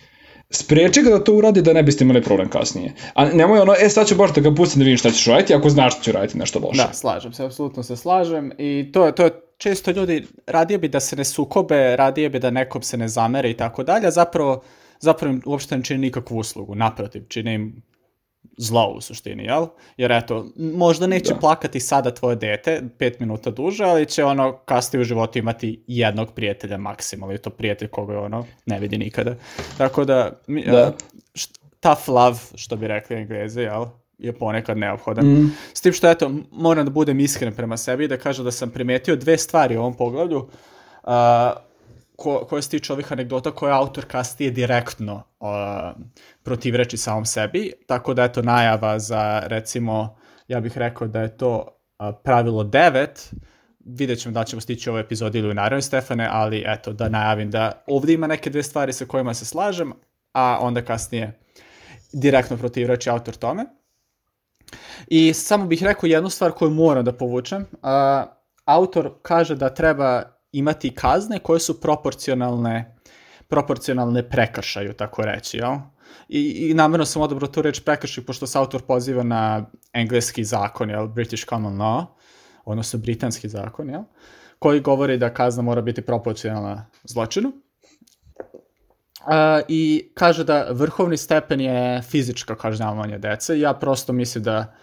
spreči ga da to uradi da ne biste imali problem kasnije. A nemoj ono, e sad ću baš da ga pustim da vidim šta ćeš raditi ako znaš da ću raditi nešto loše. Da, slažem se, apsolutno se slažem i to je, to je često ljudi radije bi da se ne sukobe, radije bi da nekom se ne zamere i tako dalje, zapravo, zapravo im uopšte ne čini nikakvu uslugu, naprotiv, čini im zlo u suštini, jel? Jer eto, možda neće da. plakati sada tvoje dete pet minuta duže, ali će ono kasnije u životu imati jednog prijatelja maksimalno, i to prijatelj koga ono ne vidi nikada. Tako da, da. Uh, tough love, što bi rekli engleze, jel? je ponekad neophodan. Mm. S tim što, eto, moram da budem iskren prema sebi i da kažem da sam primetio dve stvari u ovom poglavlju. Uh, ko, koje se tiče ovih anegdota koje autor kasnije direktno uh, protivreči samom sebi, tako da eto najava za recimo, ja bih rekao da je to uh, pravilo 9, vidjet ćemo da ćemo stići u ovoj epizodi ili u naravnoj Stefane, ali eto da najavim da ovdje ima neke dve stvari sa kojima se slažem, a onda kasnije direktno protivreči autor tome. I samo bih rekao jednu stvar koju moram da povučem. Uh, autor kaže da treba imati kazne koje su proporcionalne proporcionalne prekršaju, tako reći, jel? I, i namjerno sam odabrao tu reč prekršaj, pošto se autor poziva na engleski zakon, jel? British Common Law, odnosno britanski zakon, jel? koji govori da kazna mora biti proporcionalna zločinu. Uh, I kaže da vrhovni stepen je fizičko kažnjavanje dece. Ja prosto mislim da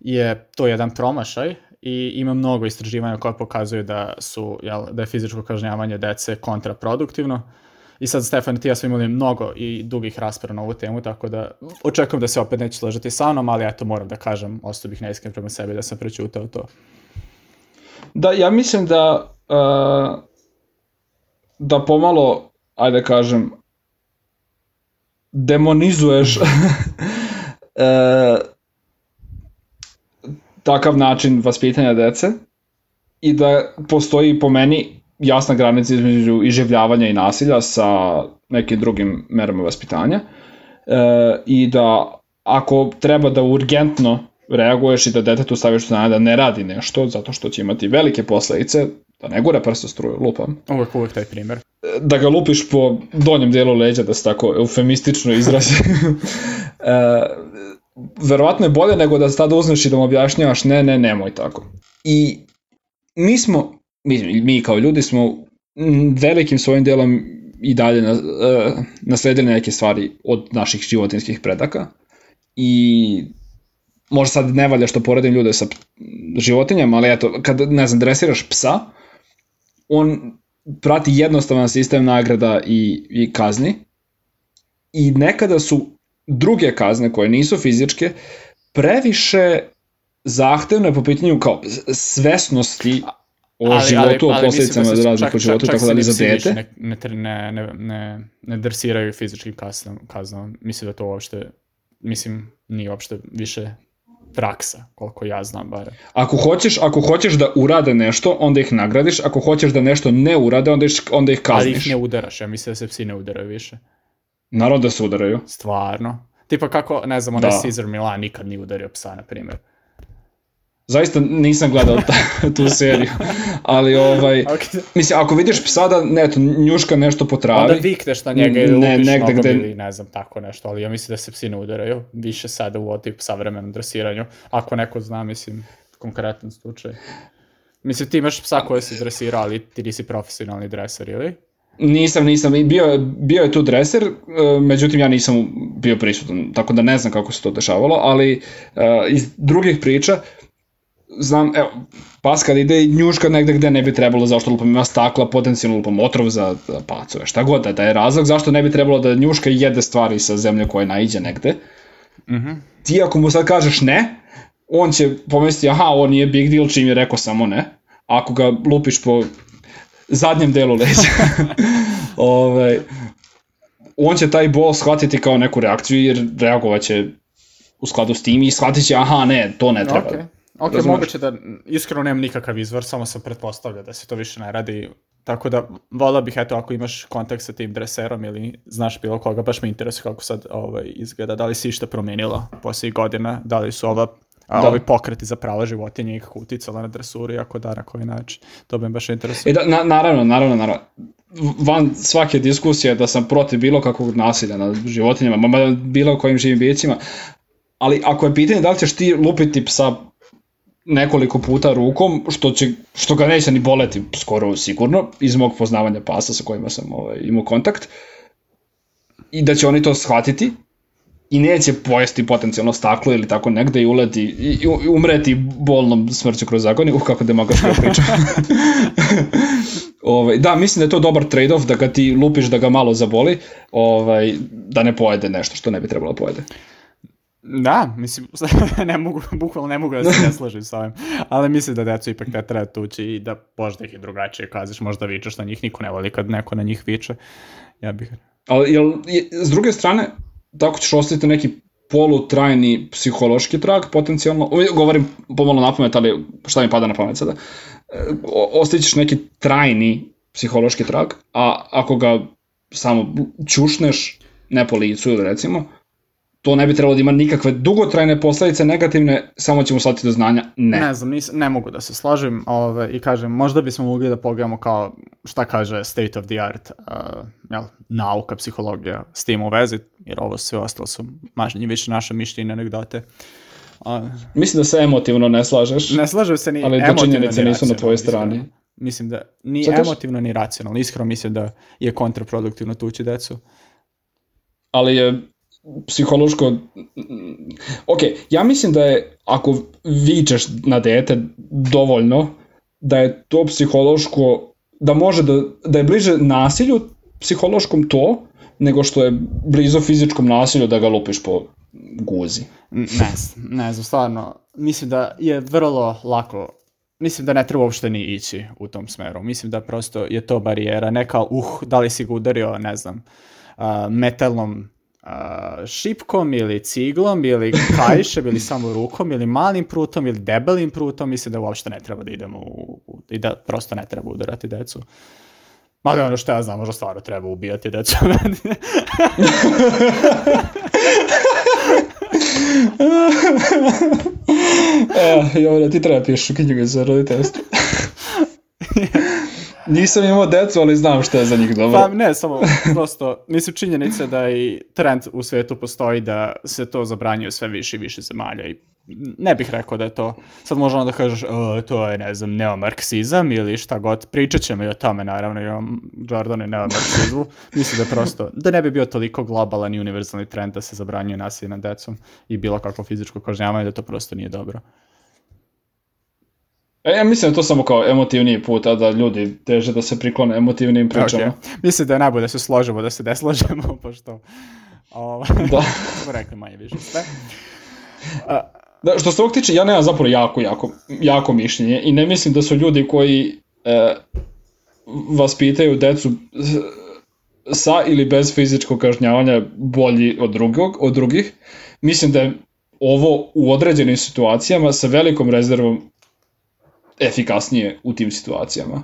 je to jedan promašaj i ima mnogo istraživanja koja pokazuju da su jel, da je fizičko kažnjavanje dece kontraproduktivno. I sad, Stefan, ti ja smo imali mnogo i dugih rasprava na ovu temu, tako da očekujem da se opet neće složiti sa mnom, ali eto, moram da kažem, ostao bih neiskren prema sebi da sam prećutao to. Da, ja mislim da uh, da pomalo, ajde da kažem, demonizuješ uh, [LAUGHS] takav način vaspitanja dece i da postoji po meni jasna granica između iživljavanja i nasilja sa nekim drugim merama vaspitanja e, i da ako treba da urgentno reaguješ i da detetu staviš znanje da ne radi nešto zato što će imati velike posledice, da ne gura prsto struju, lupam. Uvijek, uvijek taj primer. Da ga lupiš po donjem delu leđa, da se tako eufemistično izrazi. [LAUGHS] e, verovatno je bolje nego da tada uzmeš i da mu objašnjavaš ne, ne, nemoj tako. I mi smo, mi, mi kao ljudi smo velikim svojim delom i dalje na, uh, nasledili neke stvari od naših životinskih predaka i možda sad ne valja što poredim ljude sa životinjama, ali eto, kad, ne znam, dresiraš psa, on prati jednostavan sistem nagrada i, i kazni i nekada su druge kazne koje nisu fizičke previše zahtevne po pitanju kao svesnosti o ali, životu, ali, o posledicama da raznih po životu, tako da za dete. Ne, ne, ne, ne, ne drsiraju fizičkim kaznom, kaznom. Mislim da to uopšte, mislim, nije uopšte više praksa, koliko ja znam bare. Ako hoćeš, ako hoćeš da urade nešto, onda ih nagradiš, ako hoćeš da nešto ne urade, onda, iš, onda ih kazniš. Ali ih ne udaraš, ja mislim da se psi ne udaraju više. Naravno da se udaraju. Stvarno. Tipa kako, ne znam, onaj da. Caesar Milan nikad nije udario psa, na primjer. Zaista nisam gledao ta, [LAUGHS] tu seriju, ali ovaj, okay. mislim, ako vidiš psa da, ne, to, njuška nešto po travi... Onda vikneš na njega ili ne, lupiš negde gde... ili ne znam, tako nešto, ali ja mislim da se psi ne udaraju, više sada u otip savremenom dresiranju, ako neko zna, mislim, konkretan slučaj. Mislim, ti imaš psa koje si dresirao, ali ti nisi profesionalni dreser, ili? Nisam, nisam, bio, bio je tu dreser, e, međutim ja nisam bio prisutan, tako da ne znam kako se to dešavalo, ali uh, iz drugih priča znam, evo, pas kad ide njuška negde gde ne bi trebalo, zašto lupam ima stakla, potencijalno lupam otrov za, pacove, šta god da, da je razlog, zašto ne bi trebalo da njuška jede stvari sa zemlje koje naiđe negde. Mm -hmm. Ti ako mu sad kažeš ne, on će pomisliti, aha, ovo nije big deal, čim je rekao samo ne. Ako ga lupiš po zadnjem delu leđa. [LAUGHS] ovaj, on će taj bol shvatiti kao neku reakciju jer reagovaće u skladu s tim i shvatit će aha ne, to ne treba. Okay. Ok, Razumeš? moguće da iskreno nemam nikakav izvor, samo sam pretpostavljao da se to više ne radi. Tako da volao bih, eto, ako imaš kontakt sa tim dreserom ili znaš bilo koga, baš me interesuje kako sad ovaj, izgleda. Da li si išta promenila poslije godina, da li su ova A Da. ovi pokreti za prava životinja i kako uticala na dresuru i ako da, na koji način. To bi me baš interesuje. E da, na, naravno, naravno, naravno. Van svake diskusije da sam protiv bilo kakvog nasilja nad životinjama, ma ma bilo kojim živim bićima, ali ako je pitanje da li ćeš ti lupiti psa nekoliko puta rukom, što, će, što ga neće ni boleti skoro sigurno, iz mog poznavanja pasa sa kojima sam ovaj, imao kontakt, i da će oni to shvatiti, i neće pojesti potencijalno staklo ili tako negde i uleti i, i umreti bolnom smrću kroz agoniju, uh, kako demagoška priča. [LAUGHS] ovaj, da, mislim da je to dobar trade-off da ga ti lupiš da ga malo zaboli, ovaj, da ne pojede nešto što ne bi trebalo da pojede. Da, mislim, [LAUGHS] ne mogu, bukvalno ne mogu da se ne slažem sa ovim, ali mislim da decu ipak ne treba tući i da možda ih i drugačije kaziš, možda vičeš na njih, niko ne voli kad neko na njih viče, ja bih... Ali, jel, je, s druge strane, tako ćeš ostaviti neki polutrajni psihološki trag potencijalno, govorim pomalo na pamet, ali šta mi pada na pamet sada, E, o- ostavit ćeš neki trajni psihološki trag, a ako ga samo čušneš, ne po licu ili recimo, to ne bi trebalo da ima nikakve dugotrajne posledice negativne, samo ćemo shvatiti do znanja, ne. Ne znam, nis, ne mogu da se slažem ove, i kažem, možda bismo mogli da pogledamo kao šta kaže state of the art uh, jel, nauka, psihologija s tim u vezi, jer ovo sve ostalo su mažnje više naše mišljenje anegdote. A, Mislim da se emotivno ne slažeš. ne slažem se ni Ali da emotivno, činjenice ni nisu na tvojoj iskreno. strani. Mislim da ni što- emotivno ni racionalno. Iskreno mislim da je kontraproduktivno tući decu. ali je psihološko... Ok, ja mislim da je, ako vičeš na dete dovoljno, da je to psihološko, da može da, da je bliže nasilju psihološkom to, nego što je blizu fizičkom nasilju da ga lupiš po guzi. Ne ne znam, stvarno. Mislim da je vrlo lako Mislim da ne treba uopšte ni ići u tom smeru. Mislim da prosto je to barijera. Ne kao, uh, da li si ga udario, ne znam, a, metalnom a, šipkom ili ciglom ili kajšem ili samo rukom ili malim prutom ili debelim prutom. Mislim da uopšte ne treba da idemo u, u, i da prosto ne treba udarati decu. Mada ono što ja znam, možda stvarno treba ubijati decu. [LAUGHS] E, Jovana, ti treba pišeš knjigu za roditeljstvo. [LAUGHS] Nisam imao decu, ali znam što je za njih dobro. Pa ne, samo prosto, mislim činjenica da i trend u svetu postoji da se to zabranjuje sve više i više zemalja i ne bih rekao da je to, sad možemo da kažeš, "O, to je, ne znam, neomarksizam ili šta god, pričat ćemo i o tome, naravno, i o Jordan i neomarksizmu, mislim da prosto, da ne bi bio toliko globalan i univerzalni trend da se zabranjuje nasilje nad decom i bilo kakvo fizičko kažnjavanje, da to prosto nije dobro. E, ja mislim da to samo kao emotivniji put, a da ljudi teže da se priklone emotivnim pričama. Ok, mislim da je najbolje da se složimo, da se ne složimo, [LAUGHS] pošto ovaj, [LAUGHS] Da. [LAUGHS] smo rekli manje više sve. Da, što se ovog tiče, ja nemam zapravo jako, jako, jako mišljenje i ne mislim da su ljudi koji e, vaspitaju decu s- sa ili bez fizičkog kažnjavanja bolji od, drugog, od drugih. Mislim da je ovo u određenim situacijama sa velikom rezervom efikasnije u tim situacijama.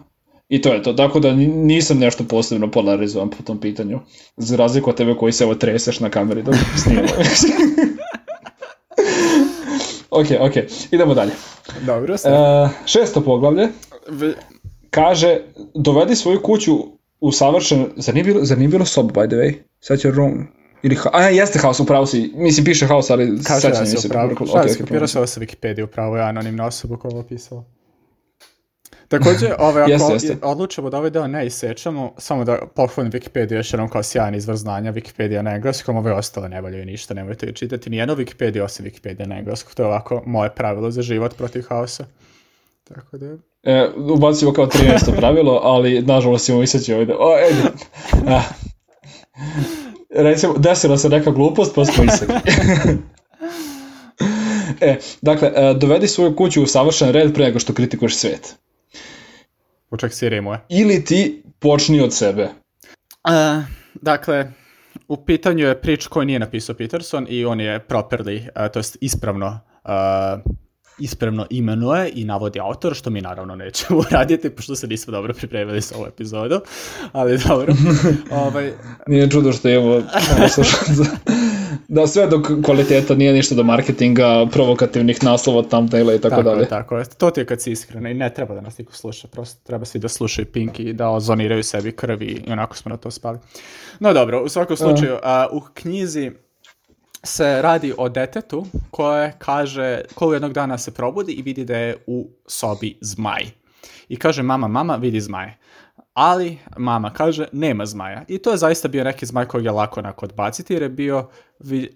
I to je to, tako da ni- nisam nešto posebno polarizovan po tom pitanju. Za razliku od tebe koji se evo treseš na kameri dok [LAUGHS] snimamo. [LAUGHS] ok, ok, idemo dalje. Dobro. E, šesto poglavlje V- kaže dovedi svoju kuću u savršen... Zar nije bilo, zar nije bilo sob, by the way? Sad će wrong. Ili, ha- a, jeste house, upravo si. Mislim, piše house, ali Kaže sećam da mi se se. upravo. pobrkalo. Šta Ok, je ok, skopirao se ovo sa Wikipedia upravo, je anonimna osoba koja je ovo pisala. Takođe, [LAUGHS] ove, ako Jeste, jeste. odlučimo da ovaj deo ne isečemo, samo da pohvalim Wikipedia još jednom kao sjajan izvor znanja, Wikipedia na engleskom, ove ostale ne valjaju ništa, nemojte ga čitati ni jednu Wikipedia osim Wikipedia na engleskom, to je ovako moje pravilo za život protiv haosa. Tako da, E, ubacimo kao 13. pravilo, ali nažalost ćemo iseći ovdje. O, ejde. Ah. Recimo, desila se neka glupost, pa smo isekli. [LAUGHS] e, dakle, e, dovedi svoju kuću u savršen red pre nego što kritikuješ svet. Poček si rimuje. Ili ti počni od sebe. Uh, dakle, u pitanju je priča koju nije napisao Peterson i on je properly, uh, to jest ispravno uh, ispravno imenuje i navodi autor, što mi naravno nećemo [LAUGHS] uraditi, pošto se nismo dobro pripremili sa ovu epizodu, ali dobro. [LAUGHS] ovaj... Nije čudo što imamo [LAUGHS] da sve do kvaliteta nije ništa do marketinga, provokativnih naslova, thumbnaila i tako, tako dalje. Tako je, to ti je kad si iskren i ne treba da nas niko sluša, prosto treba svi da slušaju Pink i da ozoniraju sebi krvi i onako smo na to spali. No dobro, u svakom slučaju, a, u knjizi se radi o detetu koje kaže, ko jednog dana se probudi i vidi da je u sobi zmaj. I kaže mama, mama, vidi zmaje. Ali mama kaže, nema zmaja. I to je zaista bio neki zmaj kojeg je lako onako odbaciti jer je bio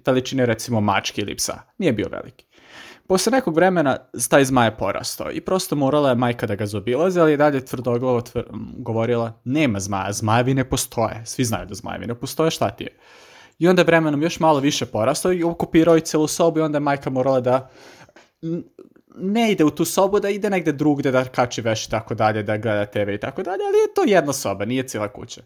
veličine recimo mačke ili psa. Nije bio veliki. Posle nekog vremena taj zmaj je porastao i prosto morala je majka da ga zobilaze, ali je dalje tvrdoglavo tvr govorila nema zmaja, zmajevi ne postoje. Svi znaju da zmajevi ne postoje, šta ti je? I onda je vremenom još malo više porastao i okupirao i celu sobu i onda je majka morala da ne ide u tu sobu, da ide negde drugde da kači veš i tako dalje, da gleda TV i tako dalje, ali je to jedna soba, nije cijela kuća.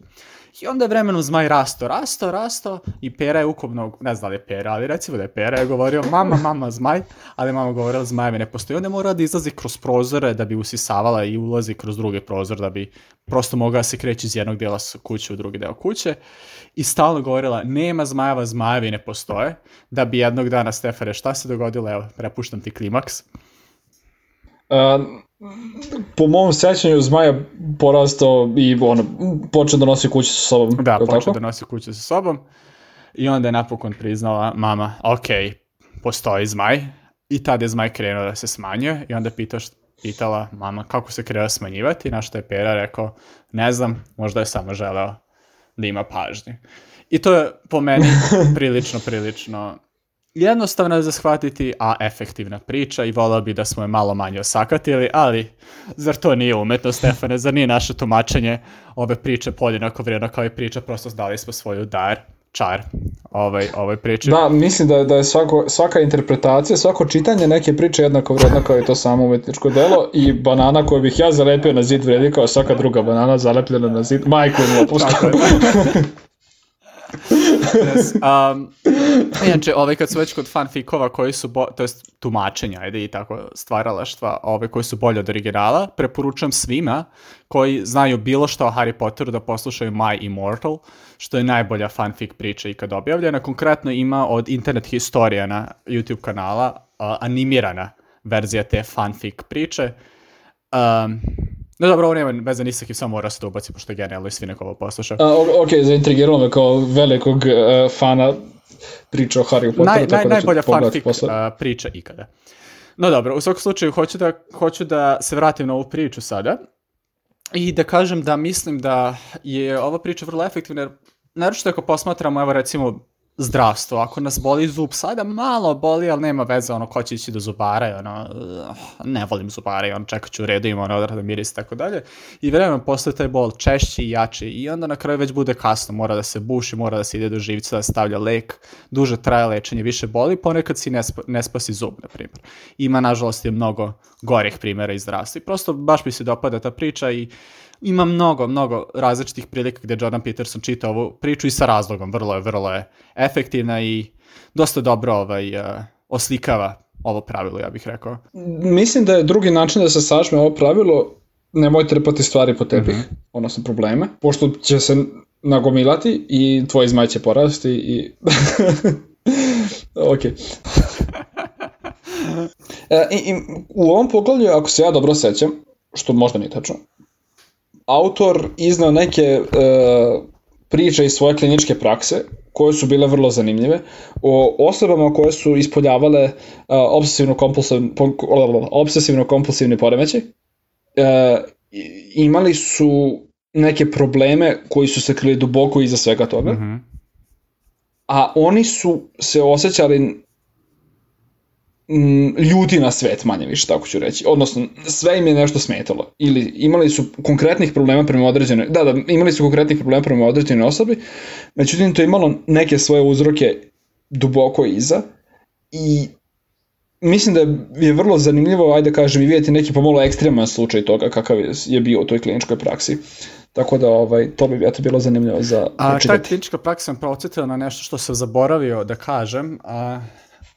I onda je vremenom zmaj rasto, rasto, rasto i Pera je ukupno, ne znam da je Pera, ali recimo da je Pera je govorio mama, mama, zmaj, ali mama govorila zmajevi ne postoji. Onda je mora da izlazi kroz prozore da bi usisavala i ulazi kroz drugi prozor da bi prosto mogla da se kreći iz jednog dela kuće u drugi deo kuće. I stalno govorila nema zmajeva, zmajevi ne postoje, da bi jednog dana Stefane šta se dogodilo, evo, prepuštam ti klimaks. Uh, po mom sećanju zmaja porastao i ono, počeo da nosi kuće sa sobom. Da, počeo da nosi kuće sa sobom i onda je napokon priznala mama, ok, postoji zmaj i tada je zmaj krenuo da se smanjuje i onda pitaš, pitala mama kako se krenuo smanjivati, na što je Pera rekao, ne znam, možda je samo želeo da ima pažnje. I to je po meni [LAUGHS] prilično, prilično jednostavna je za shvatiti, a efektivna priča i volao bi da smo je malo manje osakatili, ali zar to nije umetno, Stefane? Zar nije naše tumačenje ove priče podjednako vrijedno kao i priča, prosto dali smo svoju dar, čar ovaj, ovoj priči. Da, mislim da, da je svako, svaka interpretacija, svako čitanje neke priče jednako vredno kao i to samo umetničko delo i banana koju bih ja zalepio na zid vredi kao svaka druga banana zalepljena na zid. Majko im Tako [LAUGHS] yes. um, inače, ovaj, kad su već kod fanfikova koji su, bo, to jest tumačenja, ajde i tako stvaralaštva, ove koji su bolje od originala, preporučujem svima koji znaju bilo što o Harry Potteru da poslušaju My Immortal, što je najbolja fanfic priča ikad objavljena. Konkretno ima od internet historija na YouTube kanala uh, animirana verzija te fanfic priče. Um, No dobro, ovo nema veze ni sa kim, samo mora se to ubaci, pošto je genijalno i svi neko ovo posluša. ok, zaintrigiralo me kao velikog uh, fana priča o Harry Potteru. Naj, naj, da najbolja fanfic uh, priča ikada. No dobro, u svakom slučaju hoću da, hoću da se vratim na ovu priču sada i da kažem da mislim da je ova priča vrlo efektivna, jer naročito ako posmatramo, evo recimo, zdravstvo. Ako nas boli zub sada, malo boli, ali nema veze, ono, ko će ići do zubara, i ono, ne volim zubara, i ono, čekat ću u redu, ima ono, odrada miris i tako dalje. I vremena posle taj bol češći i jači i onda na kraju već bude kasno, mora da se buši, mora da se ide do živca, da stavlja lek, duže traje lečenje, više boli, ponekad si ne, sp ne spasi zub, na primjer. Ima, nažalost, je mnogo gorih primjera iz zdravstva i prosto baš mi se dopada ta priča i ima mnogo, mnogo različitih prilika gde Jordan Peterson čita ovu priču i sa razlogom, vrlo je, vrlo je efektivna i dosta dobro ovaj, uh, oslikava ovo pravilo, ja bih rekao. Mislim da je drugi način da se sažme ovo pravilo, nemoj trpati stvari po tepih, mm -hmm. odnosno probleme, pošto će se nagomilati i tvoj zmaj će porasti i... [LAUGHS] ok. [LAUGHS] e, i, i, u ovom poglavlju, ako se ja dobro sećam, što možda nije tačno, autor iznao neke e, priče iz svoje kliničke prakse koje su bile vrlo zanimljive o osobama koje su ispoljavale uh, obsesivno kompulsivni obsesivno kompulsivni poremećaj uh, imali su neke probleme koji su se krili duboko iza svega toga mm -hmm. a oni su se osjećali Mm, ljudi na svet, manje više, tako ću reći. Odnosno, sve im je nešto smetalo. Ili imali su konkretnih problema prema određenoj, da, da, imali su konkretnih problema prema određenoj osobi, međutim, to je imalo neke svoje uzroke duboko iza i mislim da je vrlo zanimljivo, ajde da kažem, i vidjeti neki pomalo ekstreman slučaj toga kakav je bio u toj kliničkoj praksi. Tako da ovaj, to bi eto bilo zanimljivo za A ta klinička praksa sam procetila na nešto što sam zaboravio da kažem, a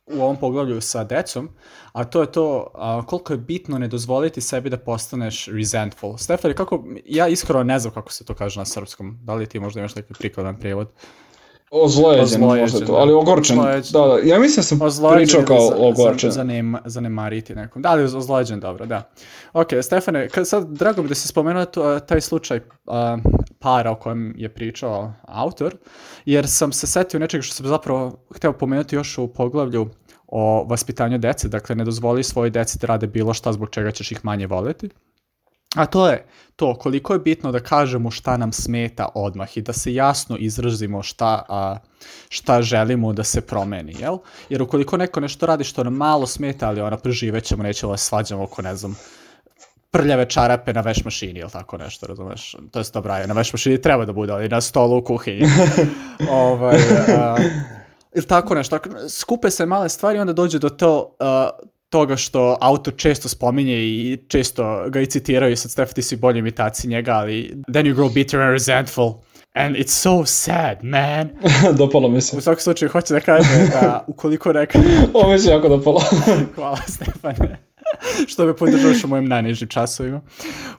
u ovom poglavlju sa decom, a to je to a, koliko je bitno ne dozvoliti sebi da postaneš resentful. Stefan, kako, ja iskreno ne znam kako se to kaže na srpskom, da li ti možda imaš neki prikladan prijevod? Ozlojeđen, ozlojeđen možda to, ali ogorčen. Ozlojeđen. Da, da, ja mislim da sam ozlojeđen pričao kao za, ogorčen. Za, zanem, zanemariti nekom. Da, ali ozlojeđen, dobro, da. Ok, Stefane, kad sad, drago mi da si spomenuo to, taj slučaj a, para o kojem je pričao autor, jer sam se setio nečega što sam zapravo hteo pomenuti još u poglavlju o vaspitanju dece, dakle ne dozvoli svoje deci da rade bilo šta zbog čega ćeš ih manje voleti. A to je to koliko je bitno da kažemo šta nam smeta odmah i da se jasno izrazimo šta, a, šta želimo da se promeni, jel? Jer ukoliko neko nešto radi što nam malo smeta, ali ona preživećemo, nećemo da svađamo oko, ne znam, prljave čarape na veš mašini ili tako nešto, razumeš? To je dobro, na veš mašini treba da bude, ali na stolu u kuhinji. [LAUGHS] ovaj, a, ili tako nešto. Skupe se male stvari i onda dođe do to, uh, toga što autor često spominje i često ga i citiraju, sad Steph ti si bolje imitaciji njega, ali then you grow bitter and resentful. And it's so sad, man. [LAUGHS] dopalo mi se. U svakom slučaju, hoću da kažem da ukoliko neka... [LAUGHS] Ovo mi se jako dopalo. [LAUGHS] Hvala, Stefane. što me podržavaš u mojim najnižim časovima.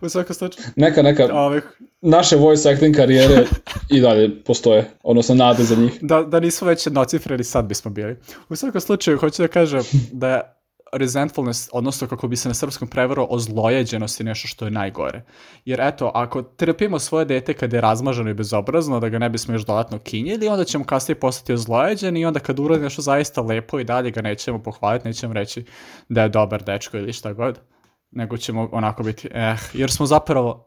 U svakom slučaju. Neka, neka. Ovih... Naše voice acting karijere i dalje postoje, odnosno nade za njih. Da, da nismo već jednocifreni, sad bismo bili. U svakom slučaju, hoću da kažem da resentfulness, odnosno kako bi se na srpskom prevaro ozlojeđenost je nešto što je najgore. Jer eto, ako trpimo svoje dete kada je razmaženo i bezobrazno, da ga ne bismo još dodatno kinjili, onda ćemo kasnije postati ozlojeđeni i onda kad uradi nešto zaista lepo i dalje ga nećemo pohvaliti, nećemo reći da je dobar dečko ili šta god, nego ćemo onako biti, eh, jer smo zapravo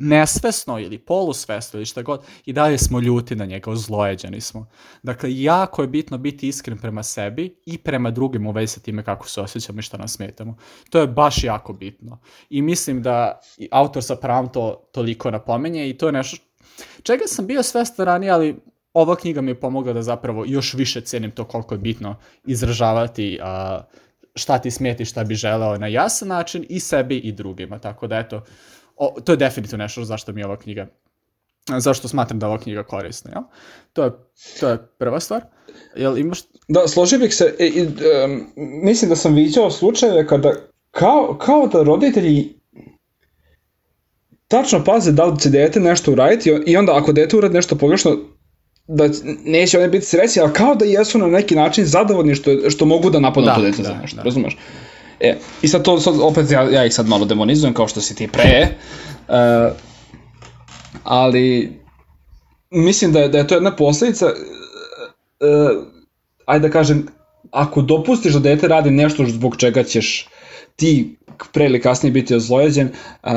nesvesno ili polusvesno ili šta god, i dalje smo ljuti na njega, ozlojeđeni smo. Dakle, jako je bitno biti iskren prema sebi i prema drugim u vezi sa time kako se osjećamo i šta nas smetamo. To je baš jako bitno. I mislim da autor sa pravom to toliko napomenje i to je nešto čega sam bio svestan ranije, ali ova knjiga mi je pomogla da zapravo još više cenim to koliko je bitno izražavati a, šta ti smeti, šta bi želeo na jasan način i sebi i drugima. Tako da eto, o, to je definitivno nešto zašto mi je ova knjiga zašto smatram da je ova knjiga korisna, jel? To je, to je prva stvar. Jel imaš... Da, složio bih se, e, um, mislim da sam viđao slučajeve kada, kao, kao da roditelji tačno paze da li će dete nešto uraditi i onda ako dete uradi nešto pogrešno, da neće oni biti sreći, ali kao da jesu na neki način zadovoljni što, što mogu da napadnu da, to dete da, za nešto, da. razumeš? E, I sad to, sad, opet ja, ja ih sad malo demonizujem kao što si ti pre, uh, ali mislim da je, da je to jedna posledica, uh, ajde da kažem, ako dopustiš da dete radi nešto zbog čega ćeš ti pre ili kasnije biti ozlojeđen, uh,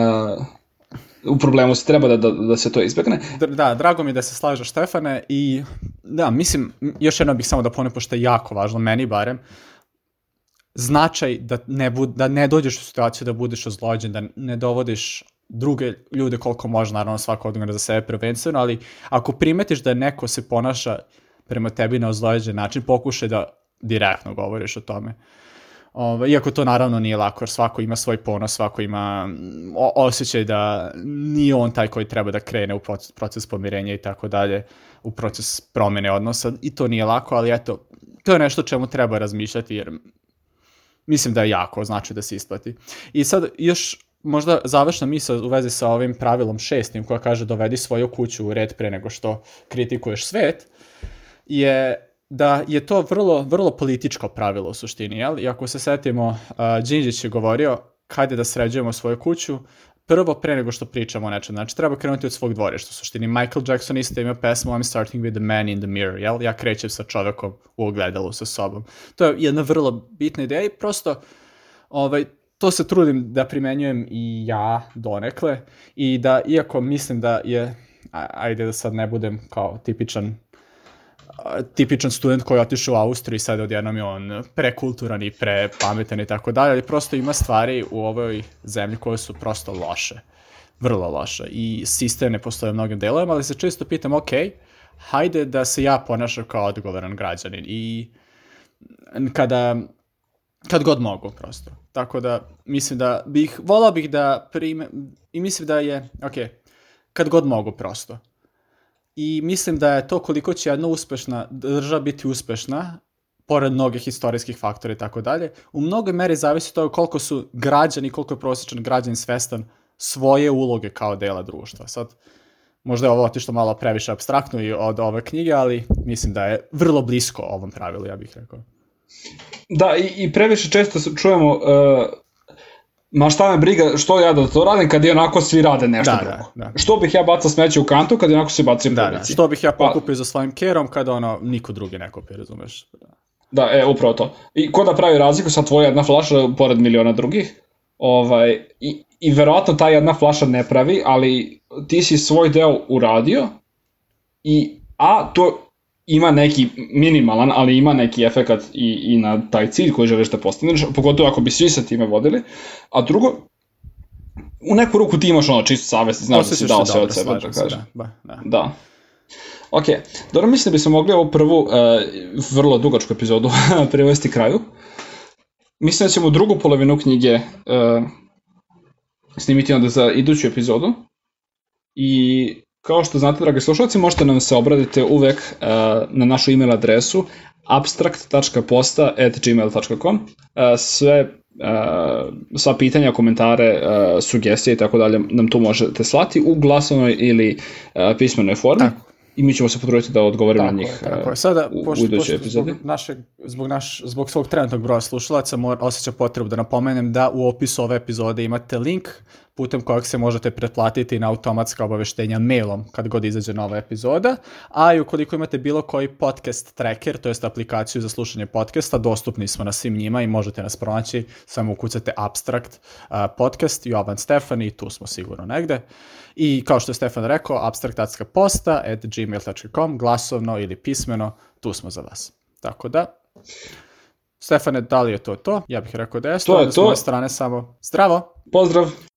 u problemu se treba da, da, da se to izbegne. Da, drago mi da se slažeš Stefane i da, mislim, još jedno bih samo da pone, pošto je jako važno, meni barem, uh, značaj da ne, bud, da ne dođeš u situaciju da budeš ozlođen, da ne dovodiš druge ljude koliko može, naravno svako odgovara za sebe prvenstveno, ali ako primetiš da neko se ponaša prema tebi na ozlojeđen način, pokušaj da direktno govoriš o tome. Ove, iako to naravno nije lako, jer svako ima svoj ponos, svako ima o, osjećaj da nije on taj koji treba da krene u proces, proces pomirenja i tako dalje, u proces promene odnosa i to nije lako, ali eto, to je nešto čemu treba razmišljati, jer mislim da je jako znači da se isplati. I sad još možda završna misla u vezi sa ovim pravilom šestim koja kaže dovedi svoju kuću u red pre nego što kritikuješ svet, je da je to vrlo, vrlo političko pravilo u suštini, jel? I ako se setimo, uh, Đinđić je govorio, kajde da sređujemo svoju kuću, prvo pre nego što pričamo o nečem. Znači, treba krenuti od svog dvorišta. U suštini, Michael Jackson isto ima pesmu I'm starting with the man in the mirror, jel? Ja krećem sa čovekom u ogledalu sa sobom. To je jedna vrlo bitna ideja i prosto ovaj, to se trudim da primenjujem i ja donekle i da, iako mislim da je, ajde da sad ne budem kao tipičan tipičan student koji je otišao u Austriju i sad odjednom je on prekulturan i prepametan i tako dalje, ali prosto ima stvari u ovoj zemlji koje su prosto loše. Vrlo loše. I sistem ne postoje u mnogim delovima, ali se često pitam, ok, hajde da se ja ponašam kao odgovoran građanin i kada kad god mogu prosto. Tako da mislim da bih, volao bih da prime, i mislim da je, ok, kad god mogu prosto i mislim da je to koliko će jedna uspešna država biti uspešna pored mnogih istorijskih faktora i tako dalje, u mnogoj meri zavisi od toga koliko su građani, koliko je prosječan građan svestan svoje uloge kao dela društva. Sad, možda je ovo otišlo malo previše abstraktno i od ove knjige, ali mislim da je vrlo blisko ovom pravilu, ja bih rekao. Da, i, i previše često čujemo uh, ma šta me briga, što ja da to radim kad je onako svi rade nešto Da, drugo. da, da. Što bih ja bacao smeće u kantu kad je onako svi bacaju Da, po da, ulici? što bih ja Pa- pokupio za svojim kerom kada ono niko drugi ne kupi, razumeš? Da. Da, e, upravo to. I ko da pravi razliku sa tvoja jedna flaša pored miliona drugih? Ovaj, i, I verovatno ta jedna flaša ne pravi, ali ti si svoj deo uradio i a to ima neki minimalan, ali ima neki efekat i, i na taj cilj koji želiš da postigneš, pogotovo ako bi svi se time vodili. A drugo, u neku ruku ti imaš ono čistu savest, i znaš da si dao sve od sebe, da se, kažem. da, da. Da. Ok, dobro mislim da bismo mogli ovu prvu uh, vrlo dugačku epizodu [LAUGHS] privesti kraju. Mislim da ćemo drugu polovinu knjige uh, snimiti onda za iduću epizodu. I kao što znate, dragi slušalci, možete nam se obraditi uvek uh, na našu email adresu abstract.posta.gmail.com uh, sve uh, sva pitanja, komentare, uh, sugestije i tako dalje nam tu možete slati u glasovnoj ili uh, pismenoj formi Tako. I mi ćemo se potruditi da odgovorimo Tako na je, njih tako uh, je. Sada, u, u pošto, pošto epizodi. zbog, našeg, zbog, naš, zbog svog trenutnog broja slušalaca mor, osjeća potrebu da napomenem da u opisu ove epizode imate link putem kojeg se možete pretplatiti na automatska obaveštenja mailom kad god izađe nova epizoda, a i ukoliko imate bilo koji podcast tracker, to jest aplikaciju za slušanje podcasta, dostupni smo na svim njima i možete nas pronaći, samo ukucate Abstract uh, podcast, Jovan Stefan i tu smo sigurno negde. I kao što je Stefan rekao, abstract.posta at gmail.com, glasovno ili pismeno, tu smo za vas. Tako da, Stefane, da li je to to? Ja bih rekao da jeste, To je onda s to. moje strane samo zdravo! Pozdrav!